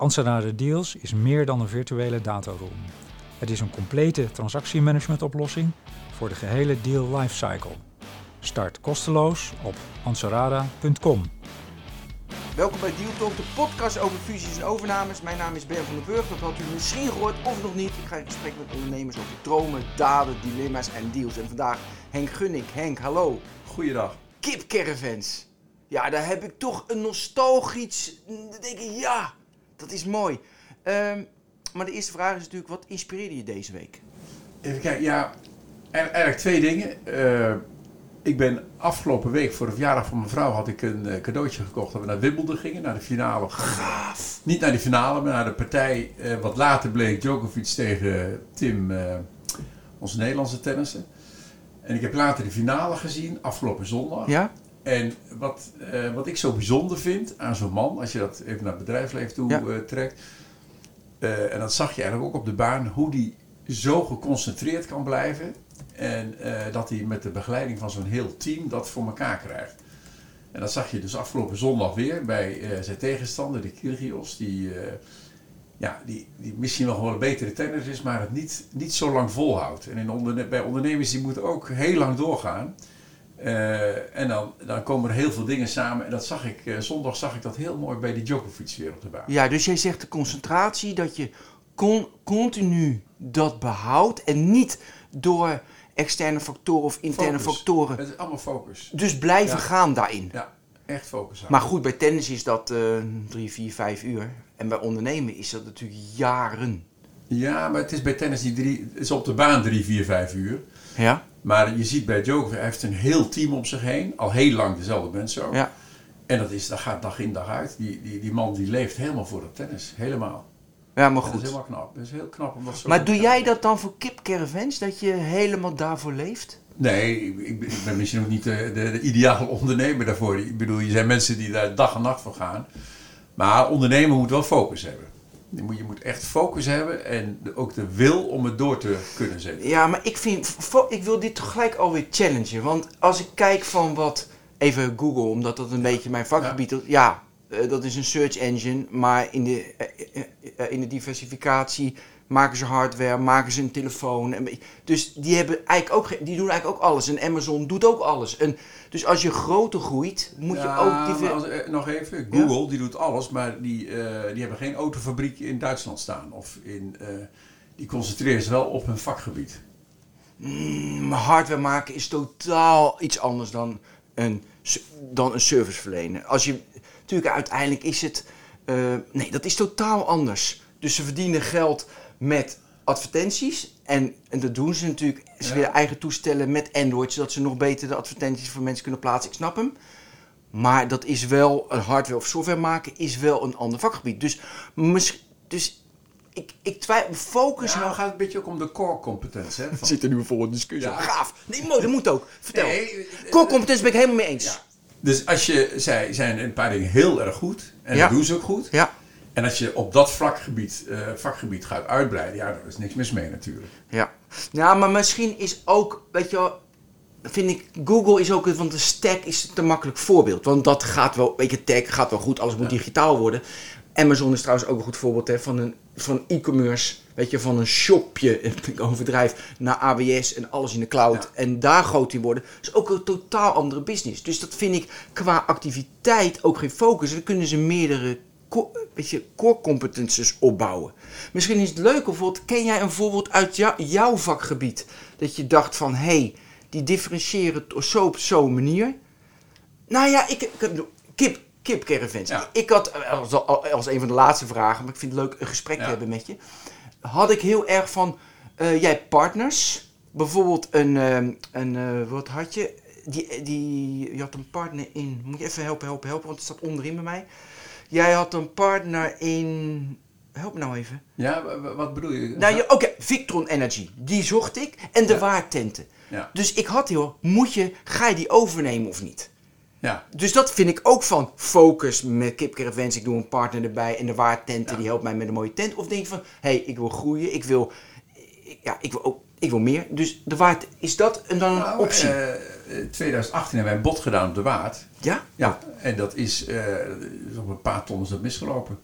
Anserada Deals is meer dan een virtuele dataroom. Het is een complete transactiemanagementoplossing voor de gehele deal lifecycle. Start kosteloos op anserada.com. Welkom bij Deal Talk, de podcast over fusies en overnames. Mijn naam is Ben van den Burg, dat had u misschien gehoord of nog niet. Ik ga in gesprek met ondernemers over dromen, daden, dilemma's en deals. En vandaag Henk Gunnik. Henk, hallo. Goeiedag. Kip Caravans. Ja, daar heb ik toch een nostalgisch... Dan denk ik, ja, dat is mooi. Ehm, maar de eerste vraag is natuurlijk, wat inspireerde je deze week? Even kijken, ja, eigenlijk twee dingen. Eh, ik ben afgelopen week voor de verjaardag van mijn vrouw had ik een eh, cadeautje gekocht dat we naar Wimbledon gingen, naar de finale. Gaaf. Niet naar de finale, maar naar de partij eh, wat later bleek Djokovic tegen Tim, onze Nederlandse tennissen. En ik heb later de finale gezien, afgelopen zondag. Ja? En wat, eh, wat ik zo bijzonder vind aan zo'n man, als je dat even naar het bedrijfsleven toe Ja. eh, trekt. eh, en dat zag je eigenlijk ook op de baan, hoe die zo geconcentreerd kan blijven. En dat hij met de begeleiding van zo'n heel team dat voor elkaar krijgt. En dat zag je dus afgelopen zondag weer bij zijn tegenstander, de Kyrgios. Die, ja, die, die misschien nog wel een betere tennis is, maar het niet, niet zo lang volhoudt. En in onderne- bij ondernemers die moeten ook heel lang doorgaan. Eh, en dan, dan komen er heel veel dingen samen. En dat zag ik, eh, zondag zag ik dat heel mooi bij die Djokovic weer op de baan. Ja, dus jij zegt de concentratie, dat je con- continu dat behoudt en niet door externe factoren of interne Focus. factoren. Het is allemaal focus. Dus blijven Ja. gaan daarin. Ja, echt focus Maar goed, bij tennis is dat eh, drie, vier, vijf uur. En bij ondernemen is dat natuurlijk jaren. Ja, maar het is bij tennis die drie, is op de baan drie, vier, vijf uur. Ja? Maar je ziet bij Djokovic, hij heeft een heel team om zich heen. Al heel lang dezelfde mensen ook. Ja. En dat, is, dat gaat dag in dag uit. Die, die, die man die leeft helemaal voor het tennis. Helemaal. Ja, maar Dat is goed. helemaal knap. Dat is heel knap om dat zo Maar doe doen. jij dat dan voor Kip Caravans? Dat je helemaal daarvoor leeft? Nee, ik, ik ben misschien ook niet de, de, de ideale ondernemer daarvoor. Ik bedoel, je zijn mensen die daar dag en nacht voor gaan. Maar ondernemen moet wel focus hebben. Je moet, je moet echt focus hebben en ook de wil om het door te kunnen zetten. Ja, maar ik vind, ik wil dit tegelijk alweer challengen. Want als ik kijk van wat, even Google, omdat dat een beetje mijn vakgebied is. Ja, eh, dat is een search engine, maar in de, eh, eh, in de diversificatie maken ze hardware, maken ze een telefoon. En, dus die, hebben eigenlijk ook, die doen eigenlijk ook alles. En Amazon doet ook alles. En, dus als je groter groeit, moet je Ja, ook... maar als- eh, nog even, Google die doet alles, maar die, eh, die hebben geen autofabriek in Duitsland staan. Of in, eh, die concentreren zich wel op hun vakgebied. Mm, hardware maken is totaal iets anders dan een, dan een service verlenen. Als je, natuurlijk, uiteindelijk is het. nee, dat is totaal anders. Dus ze verdienen geld met advertenties. En, en dat doen ze natuurlijk. Ze Ja. willen eigen toestellen met Android, zodat ze nog beter de advertenties voor mensen kunnen plaatsen. Ik snap hem. Maar dat is wel, een hardware of software maken is wel een ander vakgebied. Dus, dus ik, ik twijfel, focus Dus nou gaat het een beetje ook om de core competence. Hè, van- zit er nu voor een discussie. Ja. Gaaf. Nee, mooi, dat moet ook. Vertel. Nee, eh, Core competentie ben ik helemaal mee eens. Ja. Dus als je, zij zijn een paar dingen heel erg goed, en Ja. dat doen ze ook goed. Ja. En als je op dat vakgebied, eh, vakgebied gaat uitbreiden, ja, daar is niks mis mee natuurlijk. Ja. Ja, maar misschien is ook, weet je wel, vind ik, Google is ook, want de stack is een te makkelijk voorbeeld. Want dat gaat wel, weet je, tech gaat wel goed, alles moet digitaal worden. Amazon is trouwens ook een goed voorbeeld hè, van een van e-commerce, weet je, van een shopje, ik overdrijf, naar AWS en alles in de cloud. Ja. En daar groot in worden. is ook een totaal andere business. Dus dat vind ik qua activiteit ook geen focus. Dan kunnen ze meerdere co- weet je, core competences opbouwen. Misschien is het leuk, bijvoorbeeld, ken jij een voorbeeld uit jou- jouw vakgebied? Dat je dacht van, hé, hey, die differentiëren zo op zo'n manier. Nou ja, ik, ik heb kip, kip. Ja. Ik had, als, als een van de laatste vragen, maar ik vind het leuk een gesprek te hebben met je. Had ik heel erg van, eh, jij partners. Bijvoorbeeld een, ehm, een eh, wat had je? Die, die, je had een partner in, moet je even helpen, helpen, helpen, want het staat onderin bij mij. Jij had een partner in help me nou even. Ja, wa- wa- wat bedoel je? Nou, je- oké, Victron Energy, die zocht ik. En de Ja. waartenten. Ja. Dus ik had heel, moet je, ga je die overnemen of niet? Ja, Dus dat vind ik ook van focus met Kip Caravans. Ik doe een partner erbij en de waartenten Ja. die helpt mij met een mooie tent. Of denk je van, hé, hey, ik wil groeien, ik wil, ja, ik wil ook, ik wil meer. Dus de waard, is dat een, dan een nou, optie? eh, eh, 2018 hebben wij een bod gedaan op de Waard. ja? Ja, en dat is eh, op een paar ton is dat misgelopen.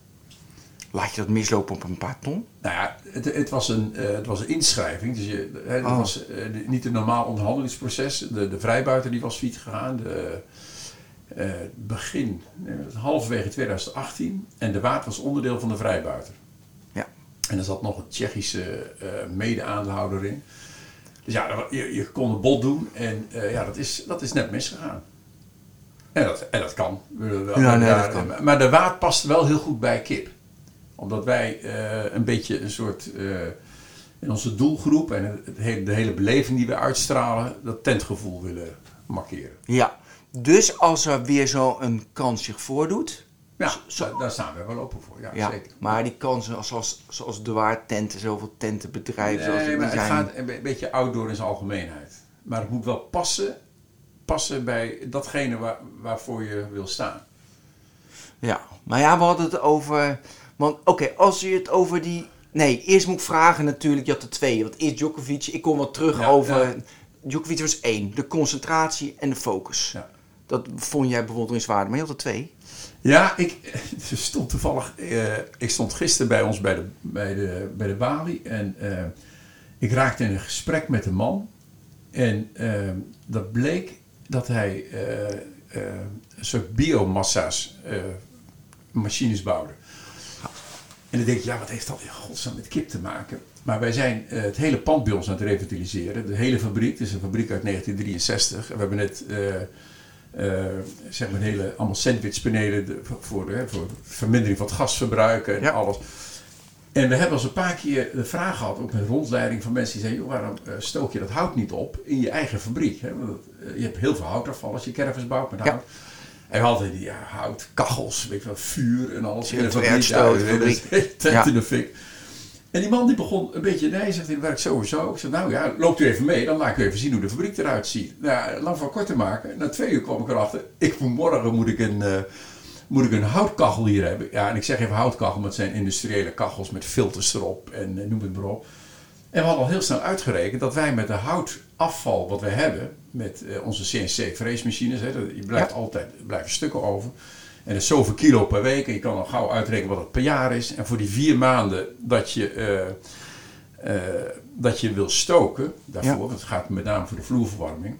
Laat je dat mislopen op een paar ton? Nou ja, het, het, was, een, eh, het was een inschrijving. Dus je, het Oh. was eh, niet een normaal onderhandelingsproces. De, de vrijbuiter die was failliet gegaan. De, eh, begin, eh, halverwege 2018. En de Waard was onderdeel van de vrijbuiter. En er zat nog een Tsjechische eh, mede-aandeelhouder in. Dus ja, je, je kon een bod doen. En eh, ja, dat is, dat is net misgegaan. En dat, en dat kan. Ja, nee, dat kan. Maar de Waard past wel heel goed bij kip omdat wij eh, een beetje een soort in onze doelgroep en het hele, de hele beleving die we uitstralen, dat tentgevoel willen markeren. Ja. Dus als er weer zo'n kans zich voordoet, Ja, Zo- daar, staan we wel open voor. Ja, ja, zeker. maar die kansen zoals, zoals de waardtenten, zoveel tentenbedrijven, zoals Nee, die maar het zijn. gaat een be- beetje outdoor in zijn algemeenheid. Maar het moet wel passen, passen bij datgene waar, waarvoor je wil staan. Ja, maar ja, we hadden het over. Want oké, als je het over die. Nee, eerst moet ik vragen natuurlijk, je had er twee. Want eerst Djokovic, ik kom wel terug Ja, over. ja. Djokovic was één, de concentratie en de focus. Ja. Dat vond jij bewonderingswaardig, maar je had er twee. Ja, ik stond toevallig. eh, ik stond gisteren bij ons bij de, bij de, bij de balie. En eh, ik raakte in een gesprek met een man. En eh, dat bleek dat hij een soort biomassa's machines bouwde. En dan denk je, ja, wat heeft dat in godsnaam met kip te maken? Maar wij zijn het hele pand bij ons aan het revitaliseren. De hele fabriek, het is een fabriek uit 1963. En we hebben net zeg maar een hele, allemaal sandwichpanelen de- voor, voor, vermindering van het gasverbruik en Ja. alles. En we hebben al eens een paar keer de vraag gehad, ook met rondleiding van mensen die zeiden, joh, waarom eh, stook je dat hout niet op in je eigen fabriek? Hè? Want, eh, je hebt heel veel houtafval als je caravans bouwt met Ja. hout. En we hadden die ja, hout, kachels, weet je wel, vuur en alles. In de fabriek, ja, Ja. in de fik. En die man die begon een beetje, nee, zegt hij, werkt sowieso. Ik zei, nou ja, loopt u even mee, dan laat ik u even zien hoe de fabriek eruit ziet. Nou, lang van kort te maken, na twee uur kwam ik erachter, ik morgen moet ik een, eh, moet ik een houtkachel hier hebben. Ja, en ik zeg even houtkachel, maar het zijn industriële kachels met filters erop en eh, noem het maar op. En we hadden al heel snel uitgerekend dat wij met de houtafval wat we hebben, met eh, onze CNC-freesmachines, hè, dat- je blijft Ja. altijd blijven stukken over. En dat is zoveel kilo per week. En je kan al gauw uitrekenen wat het per jaar is. En voor die vier maanden dat je, eh, dat je wil stoken, daarvoor, Ja. want het gaat met name voor de vloerverwarming,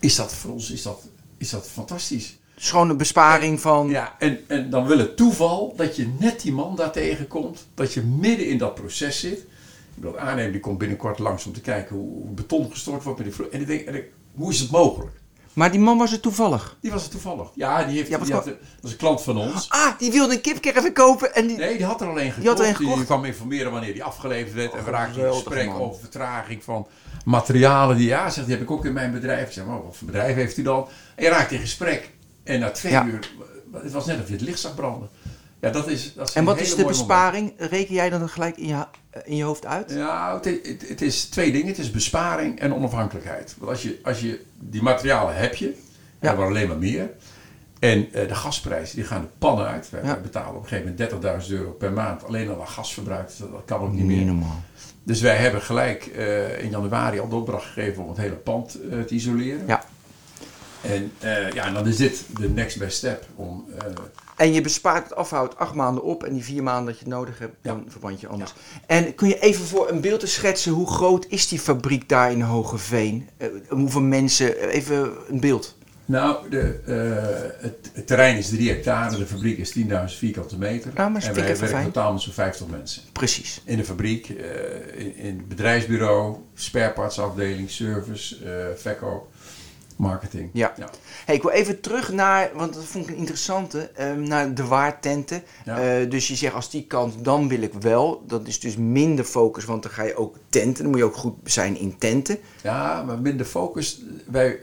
is dat voor ons is dat, is dat fantastisch. Gewoon een besparing van. Ja, en, en dan wil het toeval dat je net die man daar tegenkomt, dat je midden in dat proces zit. Ik bedoel, aannemer die komt binnenkort langs om te kijken hoe, beton gestort wordt met die vloer. En ik denk, hoe is het mogelijk? Maar die man was er toevallig. Die was het toevallig. Ja, die, heeft, Ja, die had, dat was een klant van ons. Ah, die wilde een kipcaravan kopen en die. Nee, die had er alleen gekocht. Die had er een Die gekocht? kwam informeren wanneer die afgeleverd werd. en we raakten in gesprek man. over vertraging van materialen. Die, ja, zegt, die heb ik ook in mijn bedrijf. Ik zeg, maar wat voor bedrijf heeft u dan? En je raakt in gesprek. En na twee Ja. uur, het was net of je het licht zag branden. Ja, dat is, dat is En wat is de moment. besparing? Reken jij dan gelijk in je, in je hoofd uit? Ja, het, het, het is twee dingen. Het is besparing en onafhankelijkheid. Want als je, als je die materialen heb je, Ja. er alleen maar meer. En eh, de gasprijzen die gaan de pannen uit. Wij, Ja. betalen op een gegeven moment 30.000 euro per maand alleen al aan gasverbruik. Dus dat, kan ook niet meer. Normaal. Dus wij hebben gelijk eh, in januari al de opdracht gegeven om het hele pand eh, te isoleren. Ja. En, eh, ja, en dan is dit de next best step. Om, eh, En je bespaart het afhoud acht maanden op en die vier maanden dat je het nodig hebt, Ja. dan verbrand je anders. En kun je even voor een beeld te schetsen, hoe groot is die fabriek daar in Hogeveen? Eh, hoeveel mensen, eh, even een beeld. nou, de, eh, het, het terrein is 3 hectare, de fabriek is 10.000 vierkante meter. Ja, maar en wij werken fijn. totaal met zo'n 50 mensen. Precies. In de fabriek, in, in het bedrijfsbureau, sparepartsafdeling, service, verkoop, marketing. Ja. Hey, ik wil even terug naar, want dat vond ik een interessante, ehm, naar de waartenten. Ja. Eh, dus je zegt als die kant, dan wil ik wel. Dat is dus minder focus, want dan ga je ook tenten. Dan moet je ook goed zijn in tenten. Ja, maar minder focus. Wij,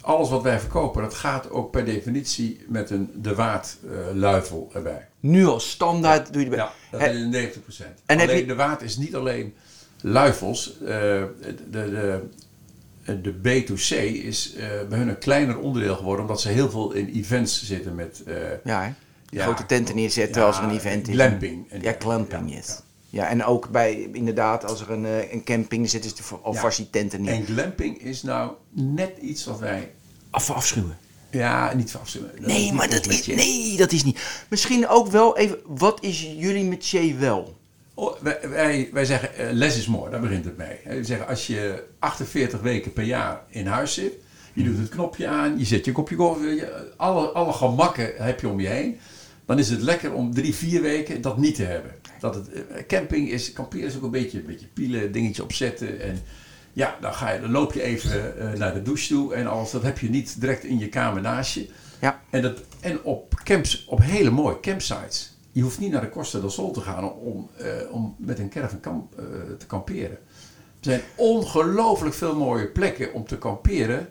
alles wat wij verkopen, dat gaat ook per definitie met een de waard luifel erbij. Nu als standaard doe je erbij. Ja, dat is 90%. En alleen je- de waard is niet alleen luifels. eh, de, de, de B2C is eh, bij hun een kleiner onderdeel geworden, omdat ze heel veel in events zitten met... eh, Ja, grote tenten neerzetten ja, als er een event is. glamping. En- Ja, glamping, ja, yes. ja. En ook bij, inderdaad, als er een, eh, een camping is, zetten ze alvast die tenten neer. En glamping is nou net iets wat wij... Af, afschuwen. Ja, niet verafschuwen. Nee, maar dat is, nee, dat is niet. Misschien ook wel even, wat is jullie métier wel? Oh, wij, wij, wij zeggen eh, less is more, daar begint het mee. We zeggen als je 48 weken per jaar in huis zit, je doet het knopje aan, je zet je kopje koffie, je- alle, alle gemakken heb je om je heen. Dan is het lekker om drie, vier weken dat niet te hebben. Dat het, eh, camping is, kamperen is ook een beetje, een beetje pielen, dingetje opzetten. En ja, dan, ga je, dan loop je even eh, naar de douche toe en alles. Dat heb je niet direct in je kamer naast je. Ja. En, dat, en op, camps, op hele mooie campsites. Je hoeft niet naar de Costa del Sol te gaan om, eh, om met een caravan kamp, eh, te kamperen. Er zijn ongelooflijk veel mooie plekken om te kamperen.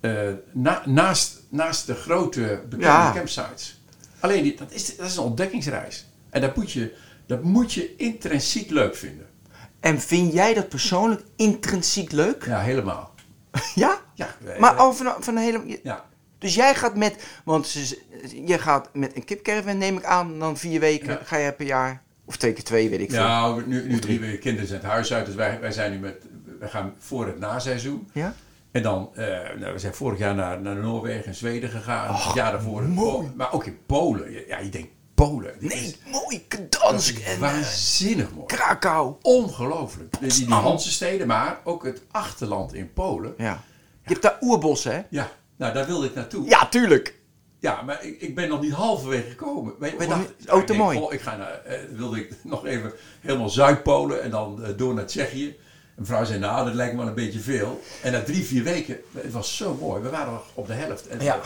eh, na- naast, naast de grote bekende Ja. campsites. Alleen die, dat, is, dat is een ontdekkingsreis. En dat moet, je, dat moet je intrinsiek leuk vinden. En vind jij dat persoonlijk intrinsiek leuk? Ja, helemaal. Ja? Ja, Maar over van een hele... ja. Dus jij gaat met, want ze- je gaat met een kipcaravan neem ik aan, dan vier weken Ja. ga je per jaar, of twee keer twee, weet ik veel. Ja, nu, nu drie. drie kinderen zijn het huis uit, dus wij, wij zijn nu met, wij gaan voor het naseizoen. Ja? En dan, eh, nou, we zijn vorig jaar naar, naar Noorwegen en Zweden gegaan. Oh, het jaar daarvoor. mooi. Maar ook in Polen. Ja, je denkt Polen. Nee, is- mooi, Gdansk en eh, waanzinnig mooi. Krakau. Ongelooflijk. Die, die Potsdam. Hansensteden, maar ook het achterland in Polen. Ja. Je hebt daar oerbossen, hè? Ja, nou daar wilde ik naartoe. Ja, tuurlijk. Ja, maar ik, ik ben nog niet halverwege gekomen. Wij, wij dachten? Oh, te mooi. ik ga naar, eh, wilde ik nog even helemaal Zuid-Polen en dan eh, door naar Tsjechië. Een vrouw zei, nou, dat lijkt me wel een beetje veel. En na drie, vier weken, het was zo mooi. We waren nog op de helft. En Ja.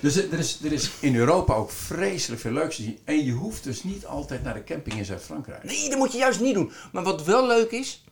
Dus er is, er is in Europa ook vreselijk veel leuks te zien. En je hoeft dus niet altijd naar de camping in Zuid-Frankrijk. Nee, dat moet je juist niet doen. Maar wat wel leuk is,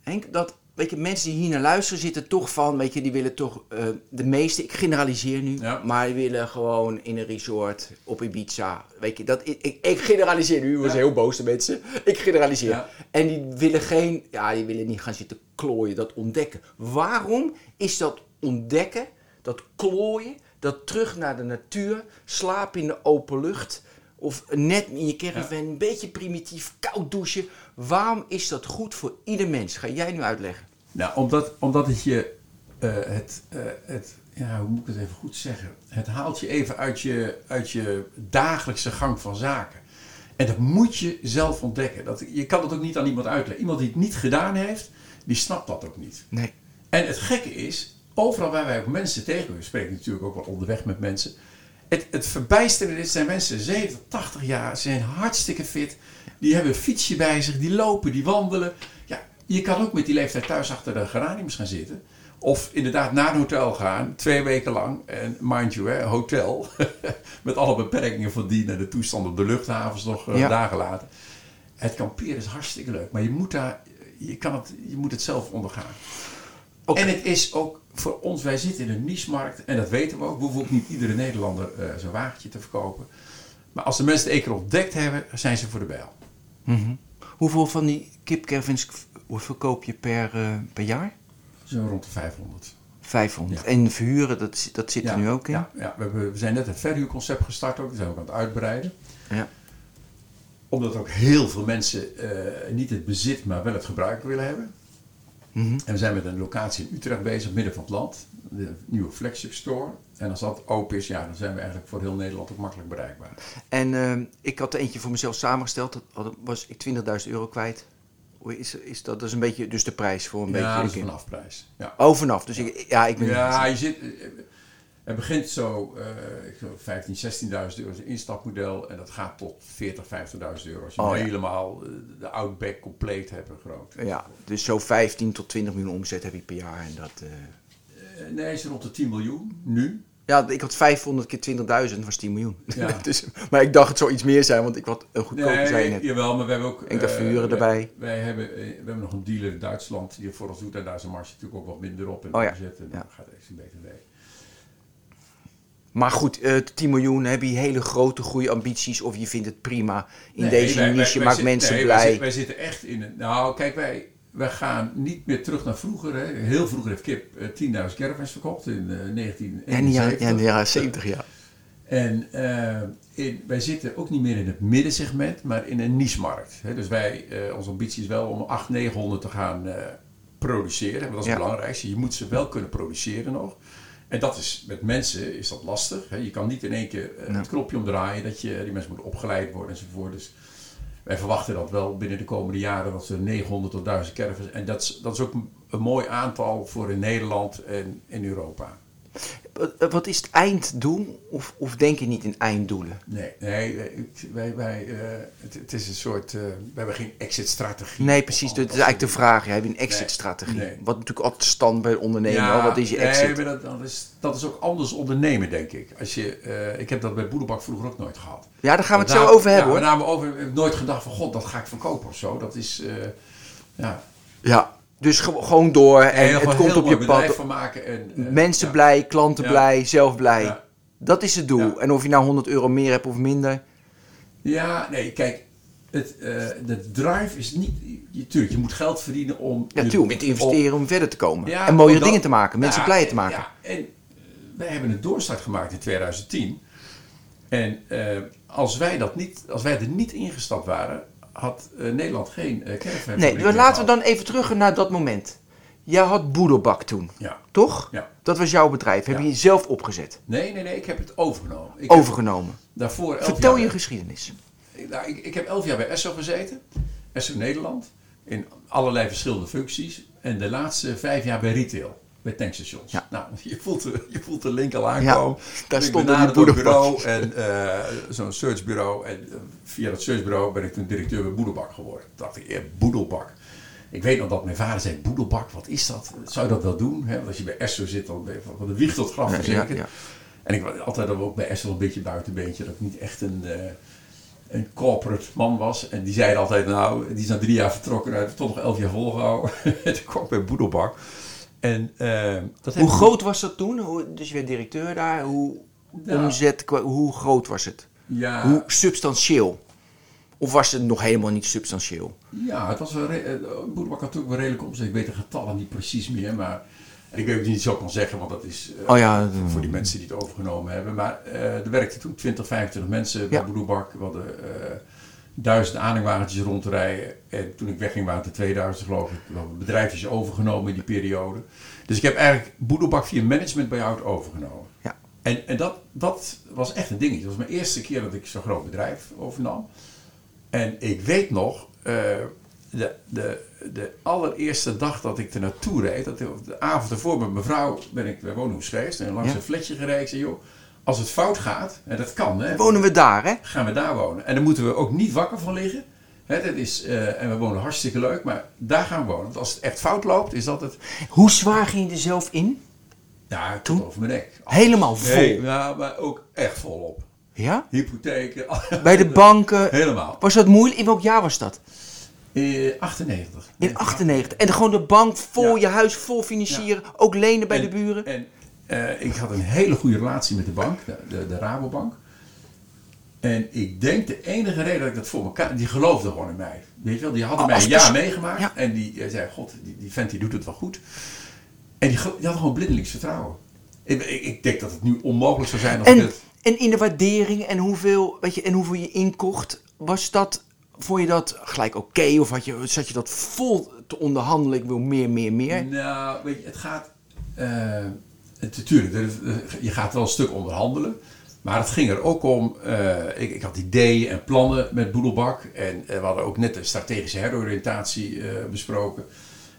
Henk, dat weet je, mensen die hier naar luisteren zitten toch van, weet je, die willen toch, eh, de meeste, ik generaliseer nu, Ja. maar die willen gewoon in een resort op Ibiza. Weet je, dat, ik, ik, generaliseer nu, we zijn heel boos de mensen. Ik generaliseer. Ja. En die willen geen, ja, die willen niet gaan zitten klooien, dat ontdekken. Waarom is dat ontdekken, dat klooien, dat terug naar de natuur, slapen in de open lucht of net in je caravan, een beetje primitief, koud douchen. Waarom is dat goed voor ieder mens? Ga jij nu uitleggen? Nou, omdat, omdat het je, eh, het, eh, het, ja, hoe moet ik het even goed zeggen? Het haalt je even uit je, uit je dagelijkse gang van zaken. En dat moet je zelf ontdekken. Dat, je kan het ook niet aan iemand uitleggen. Iemand die het niet gedaan heeft, die snapt dat ook niet. Nee. En het gekke is, overal waar wij ook mensen tegenkomen, we spreken natuurlijk ook wel onderweg met mensen. Het, het verbijsterende is, zijn mensen 70, 80 jaar, zijn hartstikke fit. Die hebben een fietsje bij zich, die lopen, die wandelen. Ja, je kan ook met die leeftijd thuis achter de geraniums gaan zitten. Of inderdaad naar een hotel gaan, twee weken lang. En mind you, hè, hotel. met alle beperkingen van die naar de toestand op de luchthavens nog eh, Ja. dagen later. Het kamperen is hartstikke leuk, maar je moet, daar, je kan het, je moet het zelf ondergaan. En het is ook voor ons, wij zitten in een niche-markt en dat weten we ook. We hoeven ook niet iedere Nederlander eh, zo'n wagentje te verkopen. Maar als de mensen het één keer ontdekt hebben, zijn ze voor de bijl. Mhm. Hoeveel van die kipcaravans verkoop je per, eh, per jaar? Zo rond de 500. 500. Ja. En verhuren, dat, dat zit er nu ook in? Ja, ja we, hebben, we zijn net een verhuurconcept gestart ook. Dat zijn we ook aan het uitbreiden. Ja. Omdat ook heel veel mensen eh, niet het bezit, maar wel het gebruik willen hebben. Mhm. En we zijn met een locatie in Utrecht bezig, midden van het land. De nieuwe flagship store. En als dat open is, ja, dan zijn we eigenlijk voor heel Nederland ook makkelijk bereikbaar. En eh, ik had er eentje voor mezelf samengesteld. Dat was ik 20.000 euro kwijt. Is, is dat? Dat is een beetje dus de prijs voor een ja, dat is beetje. vanaf prijs. Ja. Oh, vanaf. Dus ik, ja, ik ben. Ja, je zit. Het begint zo, eh ik geloof 15, 16.000 euro is een instapmodel. En dat gaat tot 40, 50.000 euro. Als je Oh, ja. helemaal eh, de Outback compleet hebt, een groot. Ja, dus zo 15 tot 20 miljoen omzet heb ik per jaar. En dat, Eh, nee, is rond de 10 miljoen nu. Ja, ik had 500 keer 20.000, was 10 miljoen. Ja. dus, maar ik dacht het zou iets meer zijn, want ik had een goedkoper zijn net. jawel, maar we hebben ook... En de eh, wij- erbij. Wij hebben, eh, we hebben nog een dealer in Duitsland die het voor ons doet. En daar is de marge natuurlijk ook wat minder op. En Oh ja, en gaat het extra BTW. Maar goed, eh 10 miljoen, heb je hele grote groeiambities of je vindt het prima. In Nee, deze wij- niche wij maakt zit- mensen nee, blij. wij zitten echt in een... Nou, kijk, wij, wij gaan niet meer terug naar vroeger. Hè. Heel vroeger heeft Kip eh, 10.000 caravans verkocht in eh, Ja, in de 1971. jaren, ja, in de jaren 70, ja. En eh, in, wij zitten ook niet meer in het middensegment, maar in een niche-markt. Dus wij, eh, onze ambitie is wel om 800, 900 te gaan eh, produceren. Want dat is Ja. het belangrijkste. Je moet ze wel kunnen produceren nog. En dat is, met mensen is dat lastig. Hè. Je kan niet in één keer eh, het knopje omdraaien dat je, die mensen moeten opgeleid worden enzovoort. Dus wij verwachten dat wel binnen de komende jaren dat ze 900 tot 1000 caravans. En dat is, dat is ook een, mooi aantal voor in Nederland en in Europa. Wat- Wat is het einddoel? Of, of denk je niet in einddoelen? Nee, nee wij, wij, wij, eh, het, het is een soort. eh, we hebben geen exit-strategie. Nee, precies. Dat is eigenlijk de vraag. Je een Nee, exit-strategie? nee. Wat natuurlijk altijd stand bij ondernemen. hoor. Wat is je exit? Nee, dat, dat, is, dat is ook anders ondernemen, denk ik. Als je, eh, ik heb dat bij Boedelbak vroeger ook nooit gehad. ja, daar gaan we het zo over hebben ja, hoor. We namen over, ik heb nooit gedacht van, god, dat ga ik verkopen of zo. Dat is, eh, ja. Ja, dus ge- gewoon door en het komt op je pad. van maken. En, eh, Mensen ja. blij, klanten Ja. blij, zelf blij. Ja. Dat is het doel. En of je nou 100 euro meer hebt of minder. Ja, nee, kijk. Het, eh, de drive is niet... Je, tuurlijk, je moet geld verdienen om... Ja, natuurlijk, met investeren om verder te komen. En mooie dingen te maken, mensen blij te en- maken. Ja, en eh, wij hebben een doorstart gemaakt in 2010. En als, wij dat niet, als wij er niet ingestapt waren, had eh, Nederland geen uh. Nee, laten we dan even terug naar dat moment. Jij had Boedelbak toen, Ja. toch? Ja. Dat was jouw bedrijf. Heb Ja. je zelf opgezet, Nee, nee, nee, ik heb het overgenomen. Ik overgenomen. daarvoor elf Vertel jaar je bij- geschiedenis. Ik, nou, ik, ik heb elf jaar bij Esso gezeten. Esso Nederland. In allerlei verschillende functies. En de laatste vijf jaar bij retail. Bij tankstations. Ja. Nou, je voelt, de, je voelt de link al aankomen. daar Ik stond een bureau. En eh, zo'n searchbureau. En eh, via dat searchbureau ben ik toen directeur bij Boedelbak geworden. Toen dacht ik, eh, Boedelbak. Ik weet nog dat mijn vader zei, Boedelbak, wat is dat? Zou je dat wel doen? Hè? Want als je bij Esso zit, dan ben je van, de wieg tot graf verzekerd. ja. En ik was altijd ook bij Esso een beetje buitenbeentje. Dat ik niet echt een... eh, een corporate man was. En die zeiden altijd, nou, die is na drie jaar vertrokken. Hij heeft toch nog elf jaar volgehouden. Toen kwam ik bij Boedelbak. En, eh, dat heb Hoe groot was dat toen? Hoe- Dus je werd directeur daar. Hoe Nou. omzet, hoe groot was het? Ja, Hoe substantieel? Of was het nog helemaal niet substantieel? ja, het was re- eh, Boedelbak had ook wel redelijk omzet. Ik weet de getallen niet precies meer, maar... En ik weet ook niet zo kan zeggen, want dat is eh, Oh ja, voor die mensen die het overgenomen hebben. Maar eh, er werkten toen 20, 25 mensen bij Ja. Boedelbak. We hadden duizend aanhangwagentjes rondrijden. En toen ik wegging waren het er 2000 geloof ik. We hadden bedrijfjes overgenomen in die periode. Dus ik heb eigenlijk Boedelbak via management bij jou overgenomen. Ja. En, en dat, dat was echt een dingetje. Dat was mijn eerste keer dat ik zo'n groot bedrijf overnam. En ik weet nog, eh, de, de, de allereerste dag dat ik er naartoe reed, dat, de avond ervoor met mijn vrouw ben ik bij Woonhoes geweest en langs Ja. een fletje gereden. Ik zei, joh, als het fout gaat, en dat kan, hè, Wonen we daar, hè? gaan we daar wonen. En dan moeten we ook niet wakker van liggen. Hè, dat is, eh, en we wonen hartstikke leuk, maar daar gaan we wonen. Want als het echt fout loopt, is dat het, Hoe zwaar ging je er zelf in? ja, Toen? over mijn nek. Helemaal vol. Nee, ja, maar ook echt volop. Ja? Hypotheken, Bij de banken. helemaal. Was dat moeilijk? In welk jaar was dat? Eh, 98. In 98. En gewoon de bank vol, Ja. je huis vol financieren. Ook lenen bij En- de buren. En eh, ik had een hele goede relatie met de bank, de, de, de Rabobank. En ik denk de enige reden dat ik dat voor elkaar... Die geloofde gewoon in mij. Weet je wel, die hadden Oh, mij een jaar meegemaakt. Ja. En die eh, zei, god, die, die vent die doet het wel goed. En die, die hadden gewoon blindelings vertrouwen. Ik, ik, ik denk dat het nu onmogelijk zou zijn als ik En, het... en in de waardering en hoeveel, weet je, en hoeveel je inkocht, was dat, vond je dat gelijk oké? of had je, zat je dat vol te onderhandelen? Ik wil meer, meer, meer. Nou, weet je, het gaat... eh, natuurlijk, er- er- je gaat wel een stuk onderhandelen. Maar het ging er ook om... eh, ik, ik had ideeën en plannen met Boedelbak. En eh, we hadden ook net de strategische heroriëntatie eh, besproken.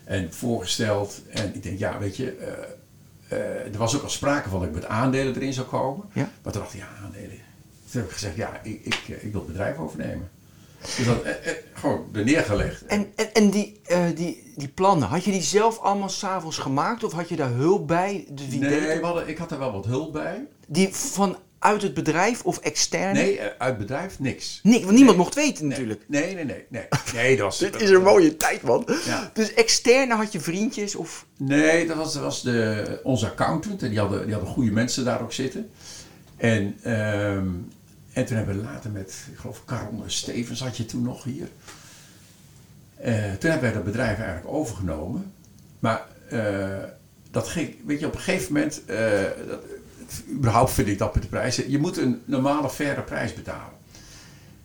En voorgesteld. En ik denk, ja, weet je... eh, eh, er was ook al sprake van dat ik met aandelen erin zou komen. Ja. Maar toen dacht ik, ja, aandelen. Toen heb ik gezegd, ja, ik, ik, eh, ik wil het bedrijf overnemen. Dus dat eh, eh, gewoon er neergelegd. En, en, en die, eh, die, die plannen, had je die zelf allemaal s'avonds gemaakt? Of had je daar hulp bij? Dus wie deed nee, het? hadden, ik had er wel wat hulp bij. Die vanuit het bedrijf of extern? Nee, uit bedrijf niks. Niks, want niemand mocht weten natuurlijk. Nee, nee, nee. Nee, nee dat was, Dit is een mooie tijd, man. Ja. Dus externe had je vriendjes of... Nee, dat was, dat was de, onze accountant. En die hadden, die hadden goede mensen daar ook zitten. En, ehm, en toen hebben we later met, ik geloof, Karel Stevens had je toen nog hier. Eh, toen hebben wij dat bedrijf eigenlijk overgenomen. Maar eh, dat ging, weet je, op een gegeven moment, eh, dat, überhaupt vind ik dat met de prijzen, je moet een normale, faire prijs betalen.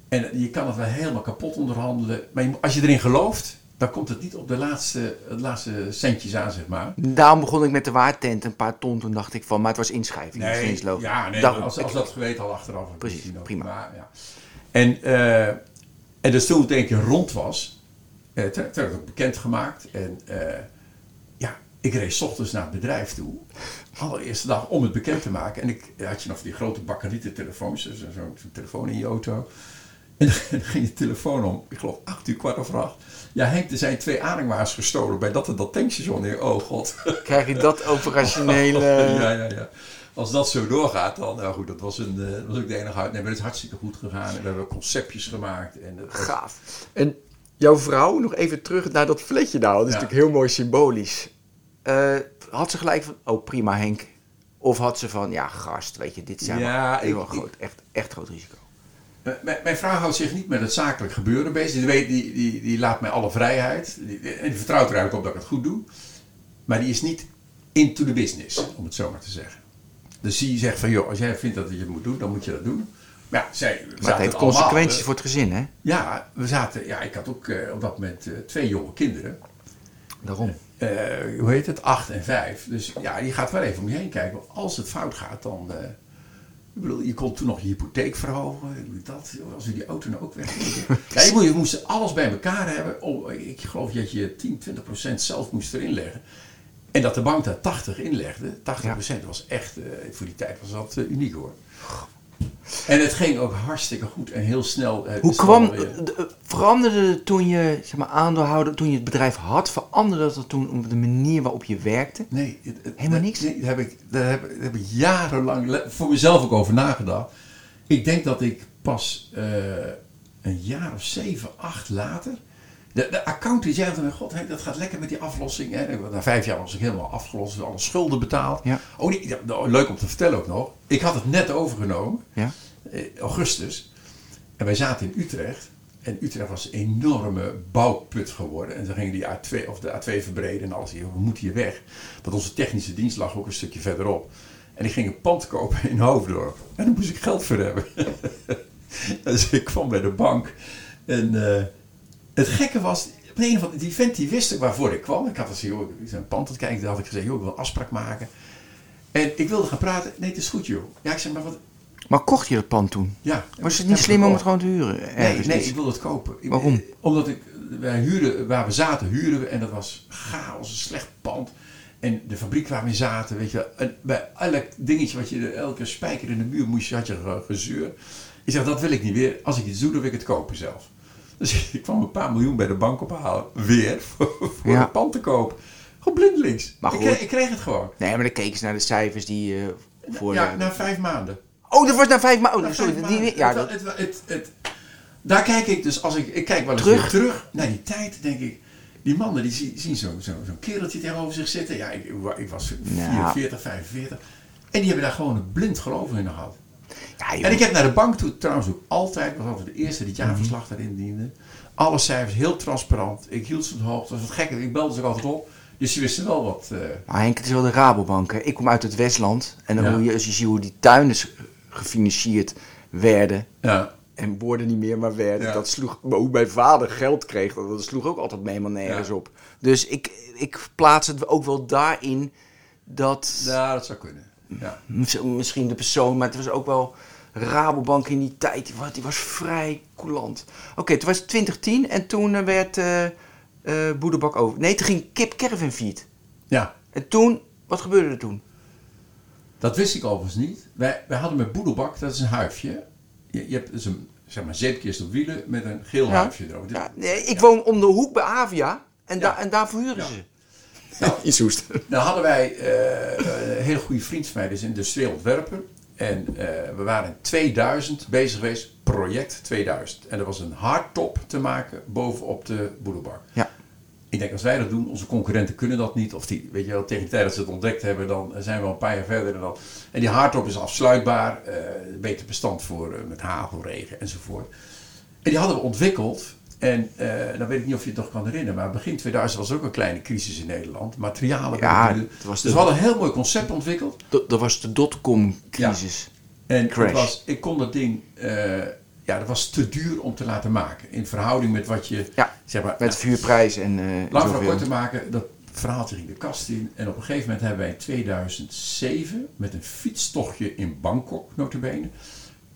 En je kan het wel helemaal kapot onderhandelen, maar als je erin gelooft, dan komt het niet op de laatste, laatste centjes aan, zeg maar. Daarom begon ik met de waartent, een paar ton. Toen dacht ik van, maar het was inschrijving. dus ja, nee, Daarom- als, als ik- dat geweten al achteraf. Precies, prima. Maar, ja. En, eh, en dus toen het een keer rond was, toen, toen werd het ook bekendgemaakt. En eh, ja, ik reed 's ochtends naar het bedrijf toe. Allereerste dag om het bekend te maken. En ik had je nog die grote bakkerieten telefoons, dus zo'n telefoon in je auto. En dan ging de telefoon om, ik geloof acht uur, kwart over acht. Ja Henk, er zijn twee aanhangwagens gestolen bij dat en dat tankstation. Ik, Oh god. Krijg je dat operationele... Ja, ja, ja. Als dat zo doorgaat, dan, nou goed, dat was, een, eh, dat was ook de enige uit. Nee, maar het is hartstikke goed gegaan. En we hebben conceptjes gemaakt. En was- Gaaf. En jouw vrouw, nog even terug naar dat fletje nou. Dat is Ja. natuurlijk heel mooi symbolisch. Eh, had ze gelijk van, oh prima Henk. Of had ze van, ja gast, weet je, dit is Ja, heel ik- groot, echt, echt groot risico. Mijn, vrouw houdt zich niet met het zakelijk gebeuren bezig. Die, weet, die, die, die laat mij alle vrijheid. En die vertrouwt er eigenlijk op dat ik het goed doe. Maar die is niet into the business, om het zo maar te zeggen. Dus die zegt van, joh, als jij vindt dat je het moet doen, dan moet je dat doen. Maar ja, zij, Maar het heeft consequenties eh, voor het gezin, hè? Ja, we zaten, ja, ik had ook eh, op dat moment eh, twee jonge kinderen. Daarom. Hoe heet het? 8 en 5. Dus ja, je gaat wel even om je heen kijken. Want als het fout gaat, dan. Ik bedoel, je kon toen nog je hypotheek verhogen. Dat, als we die auto nou ook weg. ja, je, moest, je moest alles bij elkaar hebben. Oh, ik geloof dat je 10, 20 procent zelf moest erin leggen. En dat de bank daar 80 inlegde. 80 procent was echt, eh, voor die tijd was dat eh, uniek hoor. En het ging ook hartstikke goed en heel snel. eh, Hoe kwam, eh, veranderde toen je, zeg maar, aandeelhouder, toen je het bedrijf had, veranderde dat toen op de manier waarop je werkte? Nee, het- het- Helemaal niks? Nee, daar heb ik, daar heb, daar heb ik jarenlang voor mezelf ook over nagedacht. Ik denk dat ik pas eh, een jaar of zeven, acht later. De, de accountant zei van, god, dat gaat lekker met die aflossing. Hè. Na vijf jaar was ik helemaal afgelost, alle schulden betaald. Ja. Oh, nee, nou, leuk om te vertellen ook nog. Ik had het net overgenomen, Ja? eh, augustus. En wij zaten in Utrecht. En Utrecht was een enorme bouwput geworden. En dan gingen die A2, of de A2 verbreden en alles. Hier, we moeten hier weg. Want onze technische dienst lag ook een stukje verderop. En ik ging een pand kopen in Hoofddorp. En daar moest ik geld voor hebben. dus ik kwam bij de bank. En eh, het gekke was, op een of andere die vent die wist waarvoor ik kwam. Ik had gezegd, joh, ik een pand aan het kijken. Toen had ik gezegd, joh, ik wil een afspraak maken. En ik wilde gaan praten. Nee, het is goed, joh. Ja, ik zeg, maar wat... Maar kocht je dat pand toen? Ja. Was het niet slim om het gewoon te huren? Nee, nee, ik wilde het kopen. Ik- Waarom? Omdat ik, wij huren, waar we zaten, huren we en dat was chaos, een slecht pand. En de fabriek waar we zaten, weet je en bij elk dingetje wat je, elke spijker in de muur moest, had je ge- gezeur. Ik zeg, dat wil ik niet weer. Als ik iets doe, dan wil ik het kopen zelf. Dus ik kwam een paar miljoen bij de bank ophalen, weer, voor, voor Ja. het pand te kopen. Gewoon blindelings. Maar ik, kreeg, ik kreeg het gewoon. Nee, maar dan keken ze naar de cijfers die eh voor... Ja, de- na vijf maanden. Oh, dat was na vijf maanden. Na Oh, sorry, vijf die, maanden. ja, dat, het, het, het, daar kijk ik dus, als ik, ik kijk wel eens Terug? weer terug naar die tijd, denk ik, die mannen die zien, zien zo'n zo, zo'n kereltje tegenover zich zitten. Ja, ik, ik was Ja. 44, 45. En die hebben daar gewoon een blind geloof in gehad. Ja. En ik heb naar de bank toe trouwens ook altijd, was altijd de eerste die het Mhm. jaarverslag daarin diende. Alle cijfers heel transparant. Ik hield ze op de hoogte. Dat was wat gek. Ik belde ze ook altijd op. Dus ze wisten wel wat. eh, Maar Henk, het is wel de Rabobank. Hè. Ik kom uit het Westland. En dan Ja. hoe je, als je ziet hoe die tuinen gefinancierd werden. ja. En worden niet meer, maar werden. Ja. Dat sloeg, maar hoe mijn vader geld kreeg, dat, dat sloeg ook altijd helemaal nergens op. Dus ik, ik plaats het ook wel daarin dat ja, dat zou kunnen. Ja. mis- misschien de persoon, maar het was ook wel Rabobank in die tijd. Die was, die was vrij coulant. Oké, toen was het 2010 en toen eh, werd Boerenbak over. Nee, toen ging Kip Caravan Feed. ja. En toen, wat gebeurde er toen? Dat wist ik overigens niet. Wij, wij hadden met Boedelbak, dat is een huifje. Je, je hebt dus een zeg maar, zeepkist op wielen met een geel Ja. huifje erop. Ja, nee, ik woon om de hoek bij Avia en, daar en daar verhuren ze. Nou. Dan hadden wij eh, een hele goede vriend van mij, dus industrieel ontwerper. En eh, we waren in 2000 bezig geweest, project 2000. En er was een hardtop te maken bovenop de boedelbak. Ja. Ik denk, als wij dat doen, onze concurrenten kunnen dat niet. Of die, weet je wel, tegen de tijd dat ze het ontdekt hebben, dan zijn we al een paar jaar verder. En, dan, en die hardtop is afsluitbaar, eh, beter bestand voor met hagel, regen enzovoort. En die hadden we ontwikkeld. En eh dan weet ik niet of je het nog kan herinneren, maar begin 2000 was er ook een kleine crisis in Nederland. Materialen. Ja, het was dus we hadden een heel mooi concept ontwikkeld. Dat, dat was de dotcom-crisis. En Crash. Het was, ik kon dat ding, eh, ja, dat was te duur om te laten maken. In verhouding met wat je, Ja, zeg maar, met vuurprijs en eh Lang zoveel. kort te maken, dat verhaaltje ging de kast in. En op een gegeven moment hebben wij in 2007 met een fietstochtje in Bangkok, notabene,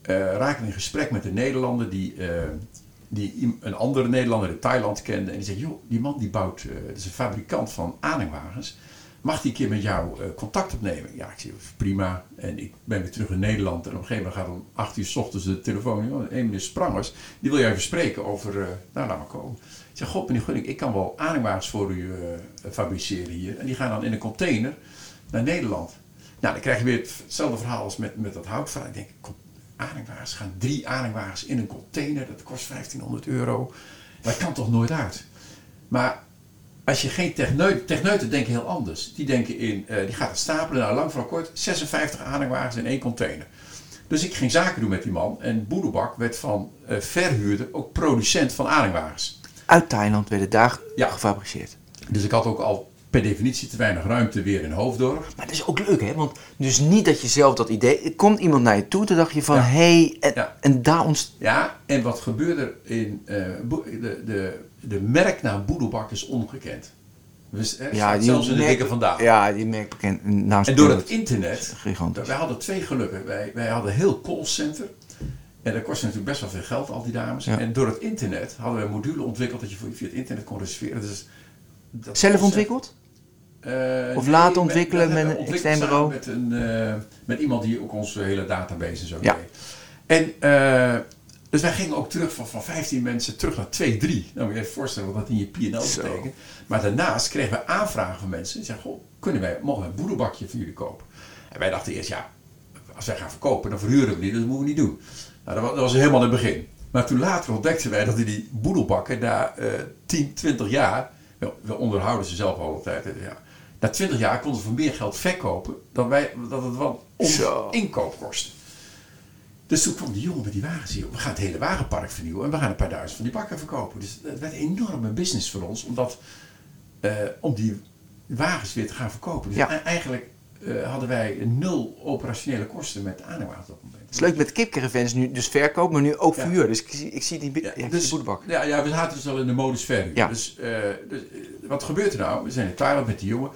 eh raakten we in gesprek met een Nederlander die, eh, die een andere Nederlander in Thailand kende. En die zei, joh, die man die bouwt, eh dat is een fabrikant van aanhangwagens. Mag die een keer met jou eh, contact opnemen? Ja, ik zei, prima. En ik ben weer terug in Nederland. En op een gegeven moment gaat om 8 uur s ochtends de telefoon. Een meneer Sprangers, die wil jij even spreken over... eh, nou, laat maar komen. Ik zeg, god meneer Gunning, ik kan wel aanhangwagens voor u fabriceren hier. En die gaan dan in een container naar Nederland. Nou, dan krijg je weer hetzelfde verhaal als met, met dat houtverhaal. Ik denk, aanhangwagens gaan drie aanhangwagens in een container. Dat kost 1500 euro. Dat kan toch nooit uit? Maar als je geen techneuten, techneuten denken heel anders. Die denken in, eh, die gaat het stapelen, nou lang voor kort, 56 aanhangwagens in één container. Dus ik ging zaken doen met die man. En Boedelbak werd van eh, verhuurder ook producent van aanhangwagens. Uit Thailand werden daar Ja. gefabriceerd. Dus ik had ook al per definitie te weinig ruimte weer in Hoofddorp. Maar dat is ook leuk, hè? Want dus niet dat je zelf dat idee... Komt iemand naar je toe, toen dacht je van... Ja. Hé, hey, en, Ja. en daar ontstaat... Ja, en wat gebeurde er in... Boe- de, de, de merknaam Boedelbak is ongekend. Dus, staat zelfs in de dikke vandaag. Ja, die merk bekend. naam En door het internet, Gigantisch. wij hadden twee gelukken. Wij, wij hadden heel callcenter. En dat kostte natuurlijk best wel veel geld, al die dames. Ja. En door het internet hadden we een module ontwikkeld dat je via het internet kon reserveren. Dus dat Zelf ontwikkeld? Eh, Of met- ontwikkelen met een extern bureau? Met, een, eh, met iemand die ook onze hele database en zo Ja. deed. En eh, dus wij gingen ook terug van, van 15 mensen terug naar 2, 3. Nou moet je even voorstellen wat dat in je P&L betekent. Maar daarnaast kregen we aanvragen van mensen. Die zeiden, goh, kunnen wij, mogen wij een boedelbakje voor jullie kopen? En wij dachten eerst, ja, als wij gaan verkopen, dan verhuren we die. Dus dat moeten we niet doen. Nou, dat was, dat was helemaal in het begin. Maar toen later ontdekten wij dat die- die boedelbakken na eh 10, 20 jaar... wel, We onderhouden ze zelf al altijd. Ja. Na 20 jaar konden ze voor meer geld verkopen dan wij, dat het wel ons Zo. inkoop kostte. Dus toen kwam die jongen met die wagens hier. We gaan het hele wagenpark vernieuwen en we gaan een paar duizend van die bakken verkopen. Dus het werd een enorme business voor ons, omdat, eh, om die wagens weer te gaan verkopen. Dus Ja. eigenlijk eh, hadden wij nul operationele kosten met aanhangwagens op dat moment. Het is leuk met kipcaravans nu, dus verkoop, maar nu ook Ja. verhuur. Dus ik zie, ik zie die, ja, Ja, zie dus, de ja, ja, we zaten dus al in de modus verhuur. Ja. Dus, eh, dus eh, wat gebeurt er nou? We zijn in Thailand met die jongen.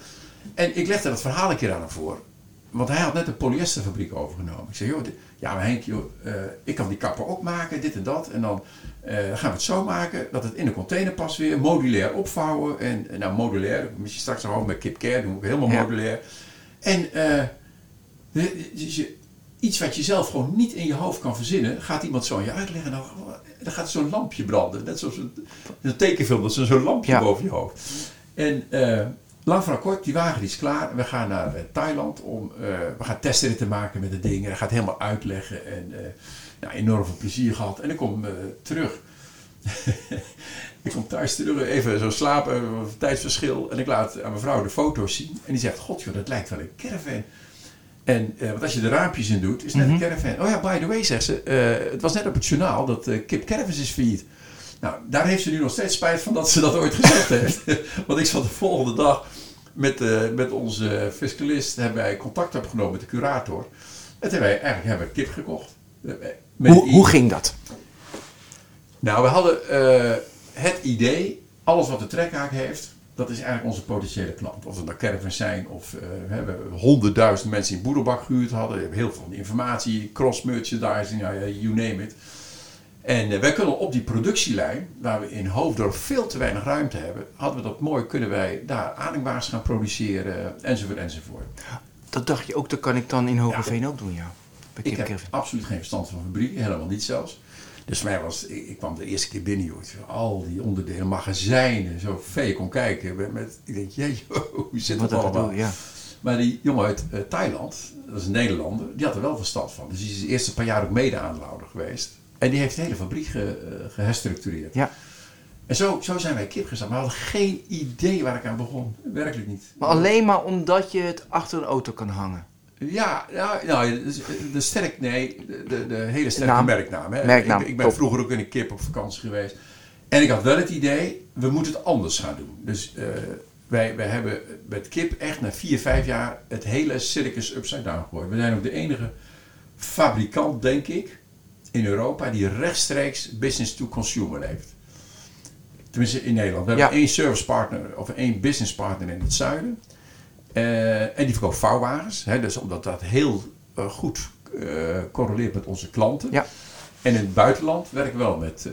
En ik legde dat verhaal een keer aan hem voor. Want hij had net een polyesterfabriek overgenomen. Ik zei, joh, dit- ja maar Henk, joh, eh, ik kan die kappen ook maken, dit en dat. En dan gaan we het zo maken dat het in een container past weer. Modulair opvouwen. En nou, modulair, misschien straks nog ook met Kip Care doen we helemaal modulair. En eh, de- dus je, iets wat je zelf gewoon niet in je hoofd kan verzinnen, gaat iemand zo aan je uitleggen. Dan, dan gaat zo'n lampje branden. Net zoals een, een tekenfilm, dat is zo'n lampje Ja. boven je hoofd. En eh, lang verhaal kort, die wagen is klaar. En we gaan naar eh, Thailand om, eh, we gaan testritten maken met het ding. En hij gaat helemaal uitleggen. En nou, enorm veel plezier gehad. En ik kom terug. ik kom thuis terug, even zo slapen, een tijdsverschil. En ik laat aan mijn vrouw de foto's zien. En die zegt, god joh, dat lijkt wel een caravan. En, eh, want als je de raampjes in doet, is net Mhm. een caravan. Oh ja, by the way, zegt ze, eh, het was net op het journaal dat eh, Kip Caravans is failliet. Nou, daar heeft ze nu nog steeds spijt van dat ze dat ooit gezegd heeft. Want ik zat de volgende dag met, met onze fiscalist, hebben wij contact opgenomen met de curator. En toen hebben wij eigenlijk hebben we kip gekocht. Hoe, hoe ging dat? nou, we hadden het idee, alles wat de trekhaak heeft, dat is eigenlijk onze potentiële klant. Of het nou caravans zijn, of eh, we hebben honderdduizend mensen in Boedelbak gehuurd hadden. We hebben heel veel informatie, cross-merchandising, nou ja, you name it. En eh, wij kunnen op die productielijn, waar we in Hoofddorp veel te weinig ruimte hebben, hadden we dat mooi, kunnen wij daar ademwaars gaan produceren, enzovoort, enzovoort. Dat dacht je ook, dat kan ik dan in Hogeveen ook doen, ja. Bij Ik heb absoluut geen verstand van fabriek, helemaal niet zelfs. Dus mij was, ik, ik kwam de eerste keer binnen, joh, al die onderdelen, magazijnen, zo ver je kon kijken. Met, met- ik denk, jee, hoe zit dat allemaal? ja. Maar die jongen uit eh, Thailand, dat is een Nederlander, die had er wel verstand van. Dus die is de eerste paar jaar ook mede-aandeelhouder geweest. En die heeft de hele fabriek ge, eh, geherstructureerd. Ja. En zo, zo zijn wij kip gestart. Maar we hadden geen idee waar ik aan begon. Werkelijk niet. Maar alleen maar omdat je het achter een auto kan hangen. Ja, ja nou, de, de sterk, nee, de, de hele sterke Naam. merknaam. Hè. Merknaam, Ik, ik ben top. vroeger ook in een kip op vakantie geweest. En ik had wel het idee, we moeten het anders gaan doen. Dus eh, wij, wij hebben met kip echt na vier, vijf jaar het hele circus upside down gegooid. We zijn ook de enige fabrikant, denk ik, in Europa die rechtstreeks business to consumer heeft. Tenminste in Nederland. We Ja. hebben één service partner of één business partner in het zuiden. Eh, en die verkoopt vouwwagens. Hè, dus omdat dat heel eh, goed eh, correleert met onze klanten. Ja. En in het buitenland werken we wel met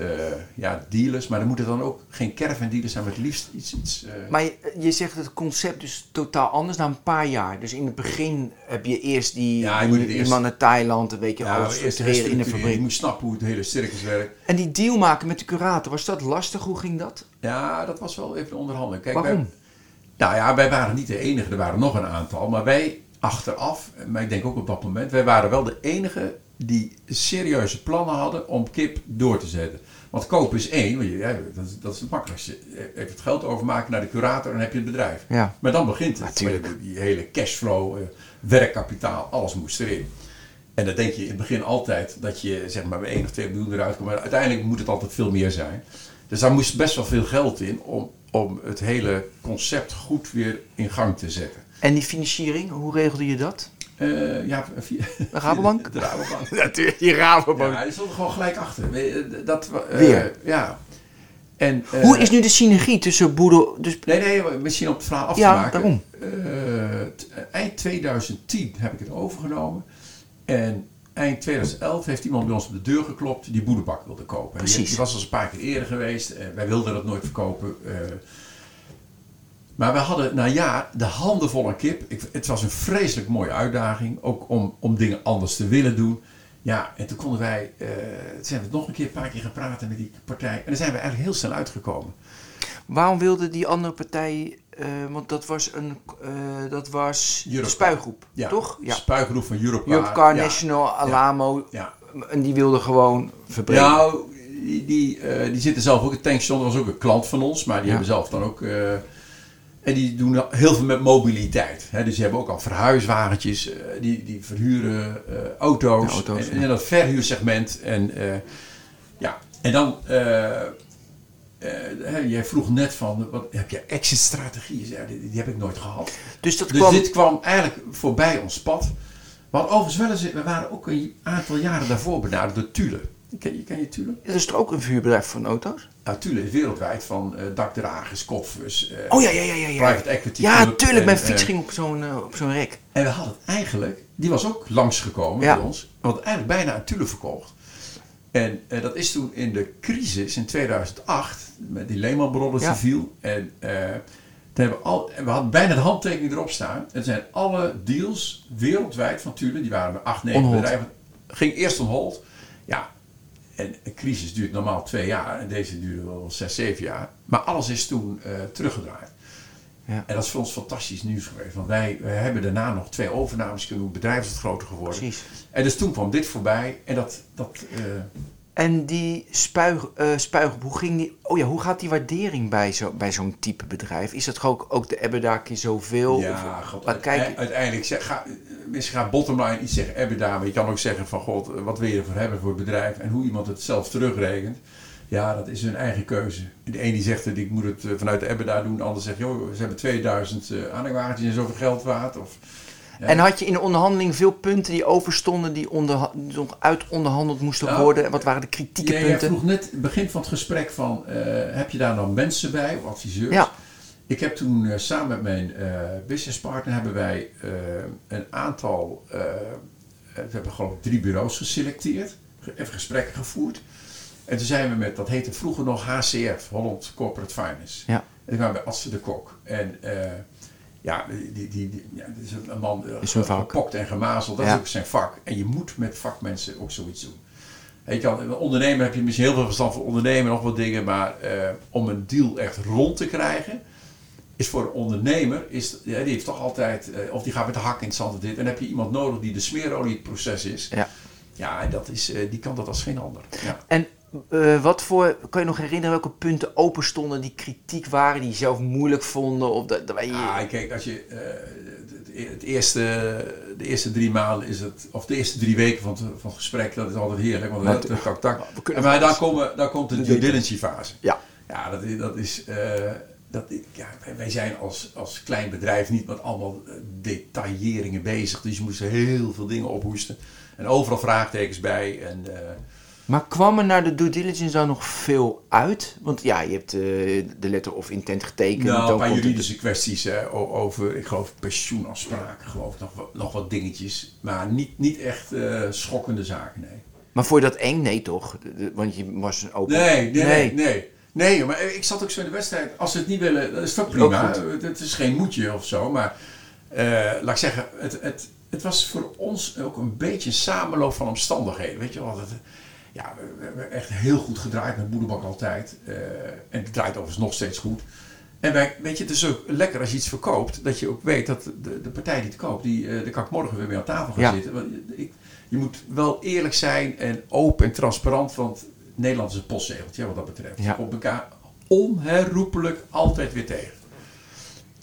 ja, dealers. Maar dan moeten dan ook geen caravan dealers zijn. Maar het liefst iets... iets Maar je, je zegt het concept dus totaal anders na een paar jaar. Dus in het begin heb je eerst die, Ja, je moet die, het die eerst- man naar Thailand, een beetje ja, alles in de herstructureren. Je fabriek. moet snappen hoe het hele circus werkt. En die deal maken met de curator, was dat lastig? Hoe ging dat? Ja, dat was wel even onderhandelen. Kijk, Waarom? Nou ja, wij waren niet de enige. Er waren nog een aantal. Maar wij achteraf, maar ik denk ook op dat moment, wij waren wel de enige die serieuze plannen hadden om kip door te zetten. Want kopen is één, want je, ja, dat, is, dat is het makkelijkste. Even het geld overmaken naar de curator en dan heb je het bedrijf. Ja. Maar dan begint het. Natuurlijk. Die hele cashflow, eh, werkkapitaal, alles moest erin. En dan denk je in het begin altijd dat je zeg maar bij 1 of 2 miljoen eruit komt. Maar uiteindelijk moet het altijd veel meer zijn. Dus daar moest best wel veel geld in om, om het hele concept goed weer in gang te zetten. En die financiering, hoe regelde je dat? Eh, ja, via, De Rabobank? De Rabobank. Natuurlijk, die Rabobank. Ja, die stond er gewoon gelijk achter. We- Dat, eh, Weer? Ja. En, eh, Hoe is nu de synergie tussen Boedo... Dus, Nee, nee, misschien om het verhaal af Ja, te maken. daarom. Eh, t- eind 2010 heb ik het overgenomen. En eind 2011 heeft iemand bij ons op de deur geklopt die boedebak wilde kopen. En Die, Precies. die was al een paar keer eerder geweest. Eh, wij wilden dat nooit verkopen. eh. maar we hadden na een jaar de handen vol aan kip. Ik, het was een vreselijk mooie uitdaging. Ook om, om dingen anders te willen doen. Ja, en toen konden wij, toen zijn we nog een keer een paar keer gaan praten met die partij. En daar zijn we eigenlijk heel snel uitgekomen. waarom wilde die andere partij... eh, want dat was een... eh, dat was de spuigroep, Ja, toch? Ja. Spuigroep van. Europcar, Ja. National, Alamo. Ja. En die wilde gewoon verbreden. Nou, die, die, eh, die zitten zelf ook in Tankstation. Was ook een klant van ons, maar die hebben zelf dan ook. en die doen heel veel met mobiliteit. Hè? Dus die hebben ook al verhuiswagentjes, die, die verhuren auto's. Auto's, en, en dat verhuursegment. En, ja. en dan. Eh, jij vroeg net van, wat, heb je exit-strategieën? Ja, die, die heb ik nooit gehad. Dus dat Dus kwam... dit kwam eigenlijk voorbij ons pad. Maar overigens wel eens, we waren ook een aantal jaren daarvoor benaderd door Thule. Ken je, ken je Thule? Is toch ook een vuurbedrijf van auto's? Nou, Thule is wereldwijd van eh, dakdragers, koffers, eh, Oh ja, ja, ja, ja. ja. private equity. Ja, club tuurlijk. en, Mijn fiets ging op zo'n op zo'n rek. En we hadden eigenlijk, die was ook langsgekomen Ja. bij ons. We hadden eigenlijk bijna aan Thule verkocht. En eh, dat is toen in de crisis in 2008, met die Lehman Brothers Ja. die viel. En, toen hebben we, al, we hadden bijna de handtekening erop staan. En zijn alle deals wereldwijd van Thule, die waren met 8, 9 On hold. bedrijven, ging eerst on hold. Ja, en een crisis duurt normaal twee jaar en deze duurde wel zes, zeven jaar. Maar alles is toen eh, teruggedraaid. Ja. En dat is voor ons fantastisch nieuws geweest. Want wij, wij hebben daarna nog twee overnames kunnen doen. Het bedrijf is wat groter geworden. Precies. En dus toen kwam dit voorbij. En dat... dat eh, En die spuig, spuigroep, hoe ging die... Oh ja, hoe gaat die waardering bij zo- bij zo'n type bedrijf? Is dat gewoon ook, ook de EBITDA keer zoveel? ja, Of- god, maar kijk, uite- uiteindelijk... Zeg, ga, misschien gaat bottomline iets zeggen. EBITDA. Maar je kan ook zeggen van... God, wat wil je ervoor hebben voor het bedrijf? En hoe iemand het zelf terugrekent. Ja, dat is hun eigen keuze. De een die zegt dat ik moet het eh, vanuit de EBITDA doen. De ander zegt, joh, ze hebben 2000 uh, aanhangwagens en zoveel geld waard. Of, ja. En had je in de onderhandeling veel punten die overstonden, die nog uit onderhandeld moesten Nou, worden? En wat waren de kritieke Ja, punten? vroeg net het begin van het gesprek van, eh, heb je daar dan mensen bij of adviseurs? Ja. Ik heb toen eh, samen met mijn eh businesspartner hebben wij eh, een aantal, eh, we hebben geloof ik drie bureaus geselecteerd, ge- even gesprekken gevoerd. En toen zijn we met, dat heette vroeger nog HCF, Holland Corporate Finance. Ja. En toen kwamen we bij Asse de Kok. En eh, ja, die, die, die, ja, dat is een- man eh, Is een gepokt en gemazeld, dat Ja. is ook zijn vak. En je moet met vakmensen ook zoiets doen. Je kan, ondernemer heb je misschien heel veel verstand van ondernemen, nog wat dingen, maar eh, om een deal echt rond te krijgen, is voor een ondernemer, is, ja, die heeft toch altijd, of die gaat met de hak in het zand of dit, en dan heb je iemand nodig die de smeerolie het proces is. Ja. Ja, en dat is, die kan dat als geen ander. Ja. En eh, wat voor, kan je nog herinneren welke punten open stonden die kritiek waren, die je zelf moeilijk vonden? Of dat, dat wij- Ah, kijk, als je eh, het, het eerste, de eerste drie maanden is het, of de eerste drie weken van het, van het gesprek, dat is altijd heerlijk, want Maar dat tak, tak, maar dan, alles. komen, dan komt de De due diligence fase. Ja. Ja, dat is, dat is eh, dat, ja, wij, zijn als, als klein bedrijf niet met allemaal detailleringen bezig, dus je moest heel veel dingen ophoesten. En overal vraagtekens bij. En, eh, Maar kwam er naar de due diligence dan nog veel uit? Want ja, je hebt eh, de letter of intent getekend. Nou, dan een paar het- juridische kwesties hè, o- over, ik geloof, pensioenafspraken, geloof ik, nog, wat- nog wat dingetjes. Maar niet, niet echt eh, schokkende zaken, nee. Maar je dat eng? Nee, toch? De- de- want je was een open... Nee, nee, nee. nee. Nee, maar ik zat ook zo in de wedstrijd. Als ze het niet willen, dan is ook prima. Het, is geen moedje of zo. Maar eh, laat ik zeggen, het, het, het was voor ons ook een beetje een samenloop van omstandigheden. Weet je wel, het, ja, we, hebben echt heel goed gedraaid met Boerenbak altijd. Eh, en het draait overigens nog steeds goed. En wij, weet je, het is ook lekker als je iets verkoopt, dat je ook weet dat de, de partij die het koopt, die, eh daar kan ik morgen weer mee aan tafel gaan Ja. zitten. Want je- ik, je moet wel eerlijk zijn en open en transparant, want Nederland is een postzegeltje wat dat betreft. Ja. Je komt elkaar onherroepelijk altijd weer tegen.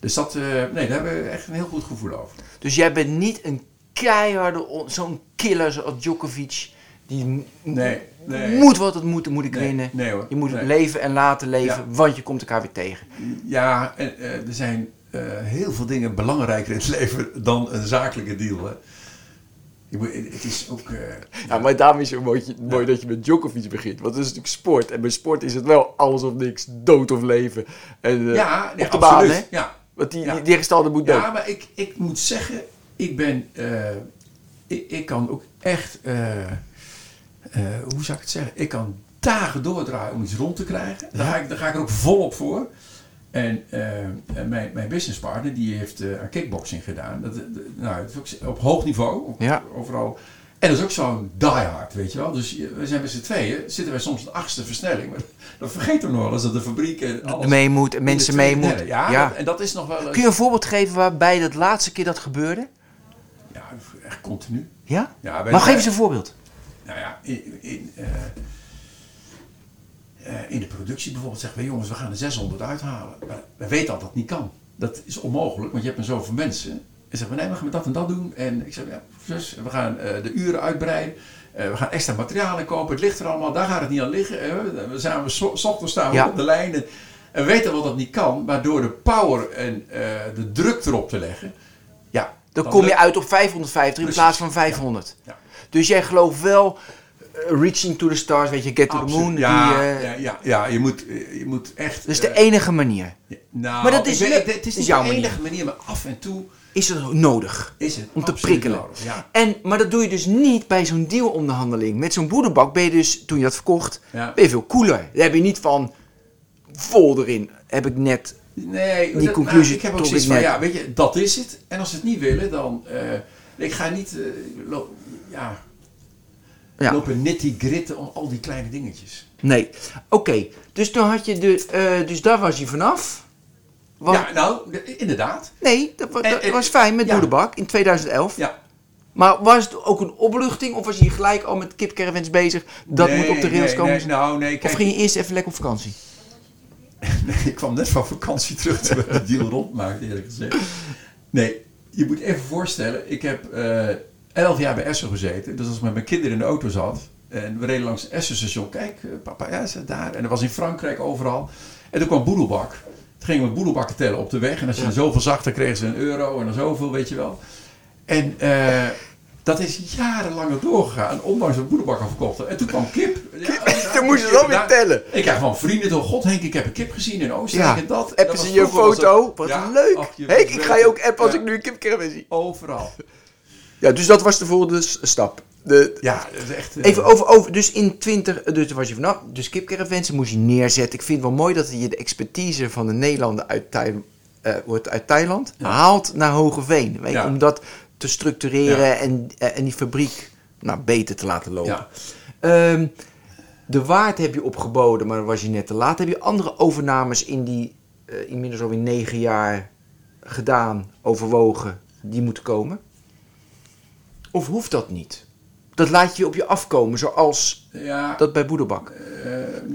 Dus dat, eh, nee, daar hebben we echt een heel goed gevoel over. Dus jij bent niet een keiharde, on- zo'n killer zoals Djokovic. Die Nee, nee. moet wat het moet, moet ik Nee, winnen. nee hoor, Je moet nee. leven en laten leven, Ja. want je komt elkaar weer tegen. Ja, en, eh, er zijn eh, heel veel dingen belangrijker in het leven dan een zakelijke deal. Hè. Je moet, het is ook... eh, Ja, maar daarom is het mooi, mooi dat je met Djokovic begint. Want het is natuurlijk sport. En bij sport is het wel alles of niks, dood of leven. En, ja, op de baan, hè? Ja, Want die, die tegenstander moet dood. Ja, maar ik, ik moet zeggen, ik ben. ik, ik kan ook echt. Eh, hoe zou ik het zeggen? Ik kan dagen doordraaien om iets rond te krijgen. Daar, ga ik, daar ga ik er ook volop voor. En eh, mijn, mijn businesspartner die heeft eh, aan kickboxing gedaan. Dat, dat- nou, het is ook op hoog niveau. op- Ja. Overal. En dat is ook zo'n diehard, weet je wel. Dus we zijn met z'n tweeën, zitten wij soms een achtste versnelling. Maar dat vergeten we nog wel eens dat de fabriek en alles... mee moet en mensen de mee moeten. Ja, Ja. dat- en dat is nog wel... Kun je een voorbeeld geven waarbij dat laatste keer dat gebeurde? Ja, echt continu. Ja? Ja, maar geef eens een voorbeeld. Nou ja, in, in, eh, eh, in de productie bijvoorbeeld zeggen we, jongens, we gaan er 600 uithalen. Maar we weten al dat het niet kan. Dat is onmogelijk, want je hebt maar zoveel mensen. En zeggen we, nee, we gaan dat en dat doen. En ik zeg, ja, zus, we gaan eh, de uren uitbreiden. We gaan extra materialen kopen. Het ligt er allemaal, daar gaat het niet aan liggen. We zijn, we, s ochtends staan we Ja. op de lijn. En, we weten wel dat niet kan. Maar door de power en de druk erop te leggen, ja, Dan kom je uit op 550 in plaats van 500. Ja. Dus jij gelooft wel, eh, reaching to the stars, weet je, get to the moon. Ja, die, eh, ja, ja, ja, je moet, je moet echt... Dat is de eh, enige manier. Ja, Nou, Maar dat is. Het is niet jouw de enige manier, maar af en toe Is het nodig? is het Om te prikkelen. nodig, Ja. En, maar dat doe je dus niet bij zo'n dealonderhandeling. Met zo'n boerenbak ben je dus, toen je dat verkocht, Ja. ben je veel cooler. Daar heb je niet van, vol erin, heb ik net. Nee, Die dat- conclusie nou, ik heb ook zoiets van, net. ja, weet je, dat is het. En als ze het niet willen, dan... ik ga niet ja, Ja, lopen nitty-gritten om al die kleine dingetjes. nee. Oké, dus toen had je de, eh, dus daar was je vanaf. Want- Ja, nou, de- inderdaad. Nee, dat, En- en- was fijn met ja. Boerenbak in 2011. Ja. Maar was het ook een opluchting of was je gelijk al met kipcaravans bezig? Dat Nee, moet op de rails nee, komen? Nee, nou, nee, of kijk, ging je eerst even lekker op vakantie? Nee, ik kwam net van vakantie terug terwijl de deal rondmaakte, eerlijk gezegd. Nee, je moet even voorstellen, ik heb eh elf jaar bij Esso gezeten. Dus als ik met mijn kinderen in de auto zat en we reden langs het Esso-station, kijk, eh, papa, ja, ze daar. En dat was in Frankrijk overal. En toen kwam Boedelbak. Toen gingen we boedelbakken tellen op de weg. En als je er zoveel zag, dan kregen ze een euro en dan zoveel, weet je wel. En eh, dat is jarenlang doorgegaan, ondanks dat boedelbakken verkochten. En toen kwam kip. Ja, Dan moest je wel weer tellen. ik krijg van vrienden door God Henk, ik heb een kip gezien in Oostenrijk Ja, en dat. En appen ze je foto? Wat Ja, leuk. ach, je Henk, ik ga je ook appen als ik nu een kipcaravan zie. Overal. Ja, dus dat was de volgende stap. De, Ja, dat is echt... eh, Even over, over, dus in 20, eh, dus was je vanaf, dus kipcaravans moest je neerzetten. Ik vind het wel mooi dat je de expertise van de Nederlander uit, Thai, eh, wordt uit Thailand haalt naar Hogeveen. Weet je, Ja. Om dat te structureren Ja. en, eh, en die fabriek nou, beter te laten lopen. Ja. Ehm, de waard heb je opgeboden, maar dan was je net te laat. Heb je andere overnames in die eh, inmiddels alweer negen jaar gedaan, overwogen, die moeten komen? Of hoeft dat niet? Dat laat je op je afkomen, zoals Ja, dat bij Boederbak. eh,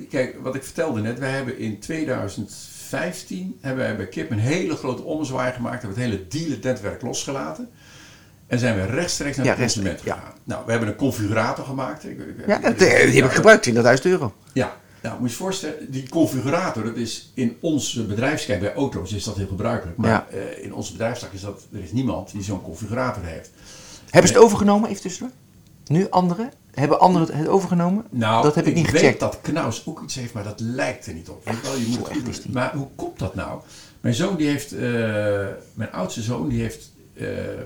kijk, wat ik vertelde net. Wij hebben in 2015 hebben wij bij Kip een hele grote ommezwaai gemaakt. Hebben het hele dealernetwerk losgelaten. En zijn we rechtstreeks naar Ja, consument rechtstreeks, gegaan. Nou, we hebben een configurator gemaakt. Ik- ik- Ja, eh, die heb ik gebruikt, 20.000 euro. Ja, nou moet je je voorstellen, die configurator, dat is in onze bedrijfskijk, bij auto's is dat heel gebruikelijk. Maar Ja. eh, in onze bedrijfstak is dat, er is niemand die zo'n configurator heeft. Hebben ze het overgenomen, even tussendoor? Nu anderen? Hebben anderen het overgenomen? Nou, dat heb ik, niet weet gecheckt. dat Knaus ook iets heeft, maar dat lijkt er niet op. Weet je wel, je moet, echt is die. maar hoe komt dat nou? Mijn zoon, die heeft, eh, mijn oudste zoon, die heeft eh, eh,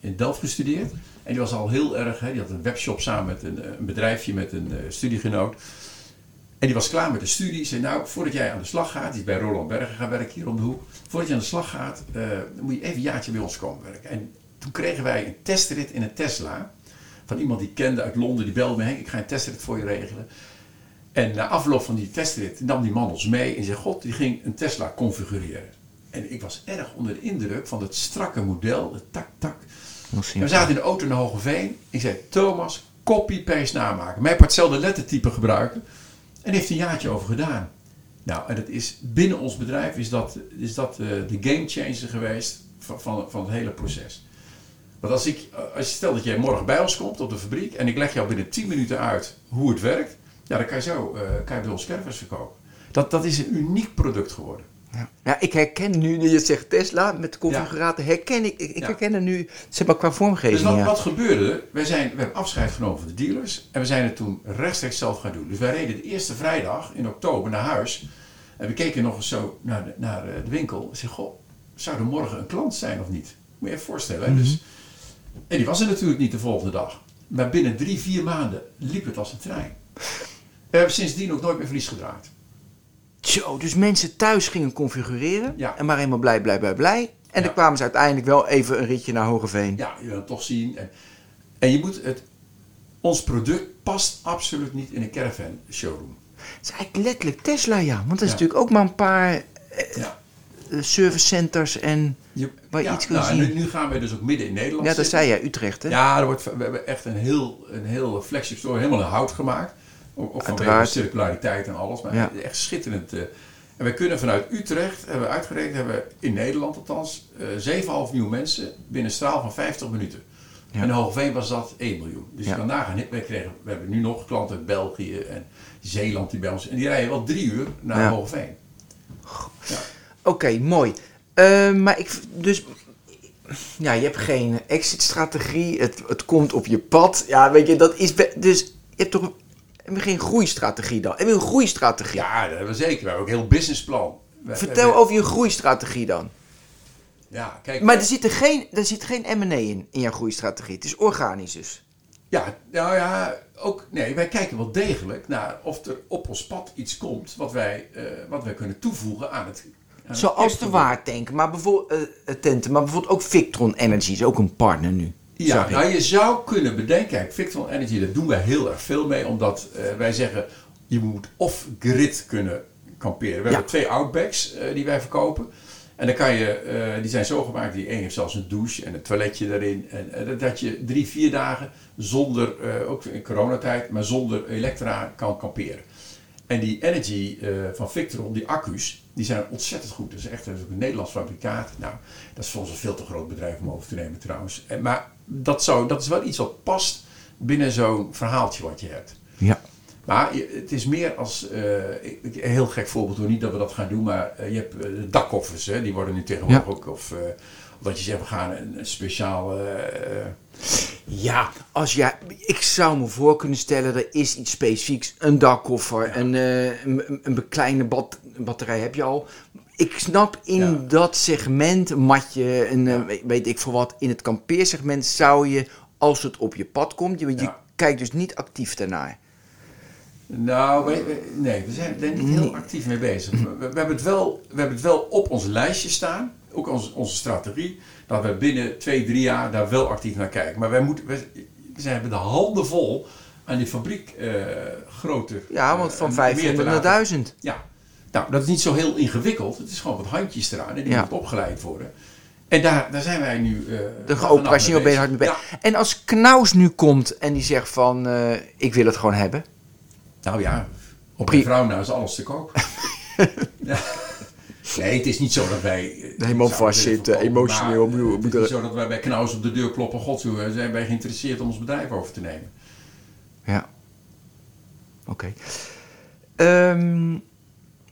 in Delft gestudeerd. En die was al heel erg, hè, die had een webshop samen met een, een bedrijfje met een studiegenoot. En die was klaar met de studie. Zei, nou, voordat jij aan de slag gaat, die is bij Roland Bergen gaan werken hier om de hoek. Voordat je aan de slag gaat, moet je even een jaartje bij ons komen werken. En toen kregen wij een testrit in een Tesla. Van iemand die ik kende uit Londen, die belde me, Henk, ik ga een testrit voor je regelen. En na afloop van die testrit nam die man ons mee en zei, god, die ging een Tesla configureren. En ik was erg onder de indruk van het strakke model, het tak, tak. En we zaten in de auto naar Hogeveen. Ik zei, Thomas, copy-paste namaken. Mij op hetzelfde lettertype gebruiken. En heeft een jaartje over gedaan. Nou, en dat is, binnen ons bedrijf is dat, is dat eh, de game changer geweest van, van, van het hele proces. Want als, ik, als je stelt dat jij morgen bij ons komt op de fabriek en ik leg jou binnen 10 minuten uit hoe het werkt, ja, dan kan je zo eh, kan je bij ons caravans verkopen. Dat, dat is een uniek product geworden. Ja. ja, ik herken nu, je zegt Tesla met de configurator, herken ik, ik, ik Ja. herken er nu, zeg maar qua vormgeving. Dus wat, wat gebeurde? Wij, zijn, we hebben afscheid genomen van de dealers en we zijn het toen rechtstreeks zelf gaan doen. Dus wij reden de eerste vrijdag in oktober naar huis en we keken nog eens zo naar de, naar eh, de winkel. En zeiden, goh, zou er morgen een klant zijn of niet? Moet je even voorstellen. hè? Mhm. dus, en die was er natuurlijk niet de volgende dag. Maar binnen drie, vier maanden liep het als een trein. We hebben sindsdien ook nooit meer verlies gedraaid. Zo, dus mensen thuis gingen configureren Ja. en maar eenmaal blij, blij, blij, blij. En Ja. dan kwamen ze uiteindelijk wel even een ritje naar Hogeveen. Ja, je wil het toch zien. En, en je moet het... Ons product past absoluut niet in een caravan showroom. Het is eigenlijk letterlijk Tesla, ja. Want er is Ja. natuurlijk ook maar een paar Ja. eh, service centers en... Je, Waar ja, iets kunt nou, en zien. Nu, nu gaan we dus ook midden in Nederland Ja, dat zitten. zei jij, Utrecht, hè? Ja, er wordt, we hebben echt een heel, een heel flagship store, helemaal in hout gemaakt. Ook, vanwege circulariteit en alles. Maar Ja. echt schitterend. eh. en we kunnen vanuit Utrecht, hebben we uitgerekend, hebben we in Nederland althans, eh 7,5 miljoen mensen binnen een straal van 50 minuten. Ja. En in Hoogveen was dat 1 miljoen. Dus Ja. nagaan, we, kregen, we hebben nu nog klanten uit België en Zeeland die bij ons, en die rijden wel drie uur naar Ja. Hoogveen. Ja. Oké, mooi. Eh, maar ik, dus, ja, je hebt geen exit-strategie. Het, het komt op je pad. Ja, weet je, dat is, dus je hebt toch heb je geen groeistrategie dan? Heb je een groeistrategie? ja, dat hebben we zeker. We hebben ook een heel businessplan. We- we- Vertel we- over je groeistrategie dan. Ja, kijk. Maar er zit er geen, er zit geen M&A in, in jouw groeistrategie. Het is organisch dus. Ja, nou ja, ook, nee, wij kijken wel degelijk naar of er op ons pad iets komt wat wij, eh, wat wij kunnen toevoegen aan het. Zoals de. Waartank, maar bijvoorbeeld, eh, eh, Tenten, maar bijvoorbeeld ook Victron Energy is ook een partner nu. Ja, nou je zou kunnen bedenken, kijk, Victron Energy, daar doen wij heel erg veel mee, omdat eh, wij zeggen, je moet off-grid kunnen kamperen. We Ja. hebben twee Outbacks eh, die wij verkopen. En dan kan je, die zijn zo gemaakt, die een heeft zelfs een douche en een toiletje erin. En dat je drie, vier dagen zonder, ook in coronatijd, maar zonder elektra kan kamperen. En die Energy eh, van Victron, die accu's, die zijn ontzettend goed. Dat is echt dat is ook een Nederlands fabrikaat. Nou, dat is voor ons een veel te groot bedrijf om over te nemen trouwens. En, maar dat, zou, dat is wel iets wat past binnen zo'n verhaaltje wat je hebt. Ja. Maar het is meer als, eh, een heel gek voorbeeld hoor, niet dat we dat gaan doen, maar eh, je hebt eh, dakkoffers, hè, die worden nu tegenwoordig Ja. ook, of, eh, of dat je zegt, we gaan een, een speciaal, eh, eh, Ja, als jij, ik zou me voor kunnen stellen, er is iets specifieks. Een dakkoffer, een, eh, een, een bekleine bad, batterij heb je al. Ik snap in Ja. dat segment, een matje, een, Ja. eh, weet ik veel wat, in het kampeersegment zou je, als het op je pad komt, je, kijkt dus niet actief daarnaar. Nou, nee, we zijn er niet heel Nee. actief mee bezig. We, we hebben het wel, we hebben het wel op ons lijstje staan, ook onze, onze strategie, dat we binnen twee, drie jaar daar wel actief naar kijken. Maar wij moeten, we, we zijn- hebben de handen vol aan die fabriek eh groter. Ja, want eh, van en meer te 500 naar laten- 1000. Ja, nou, dat is niet zo heel ingewikkeld. Het is gewoon wat handjes eraan en die Ja. moeten opgeleid worden. En daar, daar zijn wij nu... eh, De operationeel hard mee Ja. bezig. En als Knaus nu komt en die zegt van, ik wil het gewoon hebben. Nou ja, op een vrouw nou is alles te koop. ja. Nee, het is niet zo dat wij... eh, Helemaal vastzitten, willen verkopen, emotioneel, eh, Het is niet zo dat wij bij Knaus op de deur kloppen. God, eh, zijn wij geïnteresseerd om ons bedrijf over te nemen. Ja. Oké. Ehm,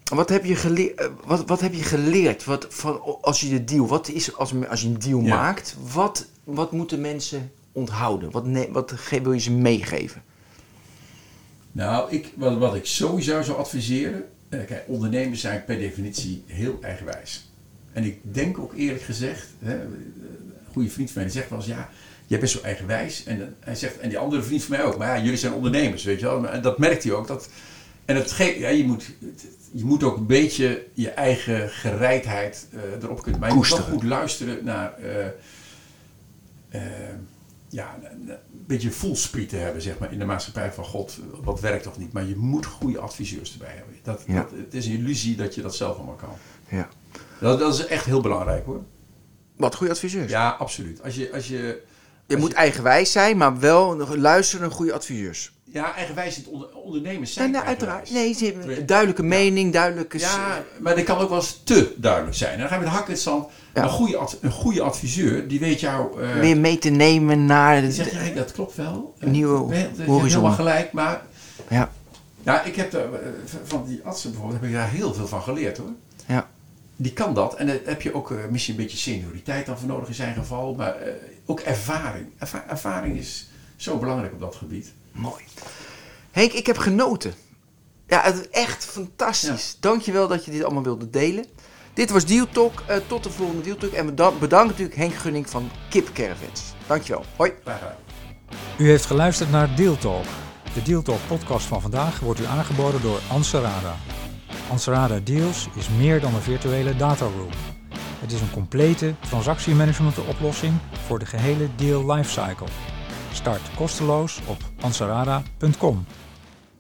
wat, heb je geleerd, eh, wat, wat heb je geleerd wat, van, als je de deal, wat is als, als je een deal Ja. maakt, wat, wat moeten mensen onthouden? Wat, ne- wat wil je ze meegeven? Nou, ik, wat, wat ik sowieso zou adviseren. Eh, Kijk, ondernemers zijn per definitie heel eigenwijs. En ik denk ook eerlijk gezegd, hè, een goede vriend van mij die zegt wel eens, ja, jij bent zo eigenwijs. En, dan- hij zegt, en die andere vriend van mij ook, maar ja, jullie zijn ondernemers, weet je wel. En dat merkt hij ook. Dat, en het ge- ja, je, moet, je moet ook een beetje je eigen gereidheid eh, erop kunnen. Maar je moet wel goed luisteren naar, eh, eh, ja, een een beetje voelspriet te hebben, zeg maar, in de maatschappij van God, wat werkt of niet. Maar je moet goede adviseurs erbij hebben. Dat, Ja. dat, het is een illusie dat je dat zelf allemaal kan. Ja. Dat, dat is echt heel belangrijk hoor. Wat goede adviseurs. Ja, absoluut. Als je, als je, je moet eigenwijs zijn, maar wel nog luisteren naar goede adviseurs. Ja, eigenwijs het onder, ondernemers Ja, zijn nou, uiteraard. Nee, ze hebben een duidelijke mening, duidelijke... Ja, maar dat kan ook wel eens te duidelijk zijn. En dan gaan we met de hak in het zand. Ja. Een, goede, ad- een goede adviseur, die weet jou... eh, weer mee te nemen naar... die zegt, De, ja, dat klopt wel. Nieuwe je je horizon. helemaal gelijk, maar... ja, Ja, ik heb daar, eh, van die artsen bijvoorbeeld, heb ik daar heel veel van geleerd hoor. ja. Die kan dat. En daar heb je ook eh, misschien een beetje senioriteit dan voor nodig in zijn geval. Maar eh, ook ervaring. Erva- ervaring is zo belangrijk op dat gebied. Mooi. Henk, ik heb genoten. Ja, het is echt fantastisch. Dankjewel dat je dit allemaal wilde delen. Dit was Deal Talk. Eh, tot de volgende Deal Talk. En bedankt, bedankt natuurlijk Henk Gunning van Kip Caravans. Dankjewel. Hoi. U heeft geluisterd naar Deal Talk. De Deal Talk podcast van vandaag wordt u aangeboden door Anserada. Anserada Deals is meer dan een virtuele dataroom. Het is een complete transactiemanagement oplossing voor de gehele deal lifecycle. Start kosteloos op ansarada.com.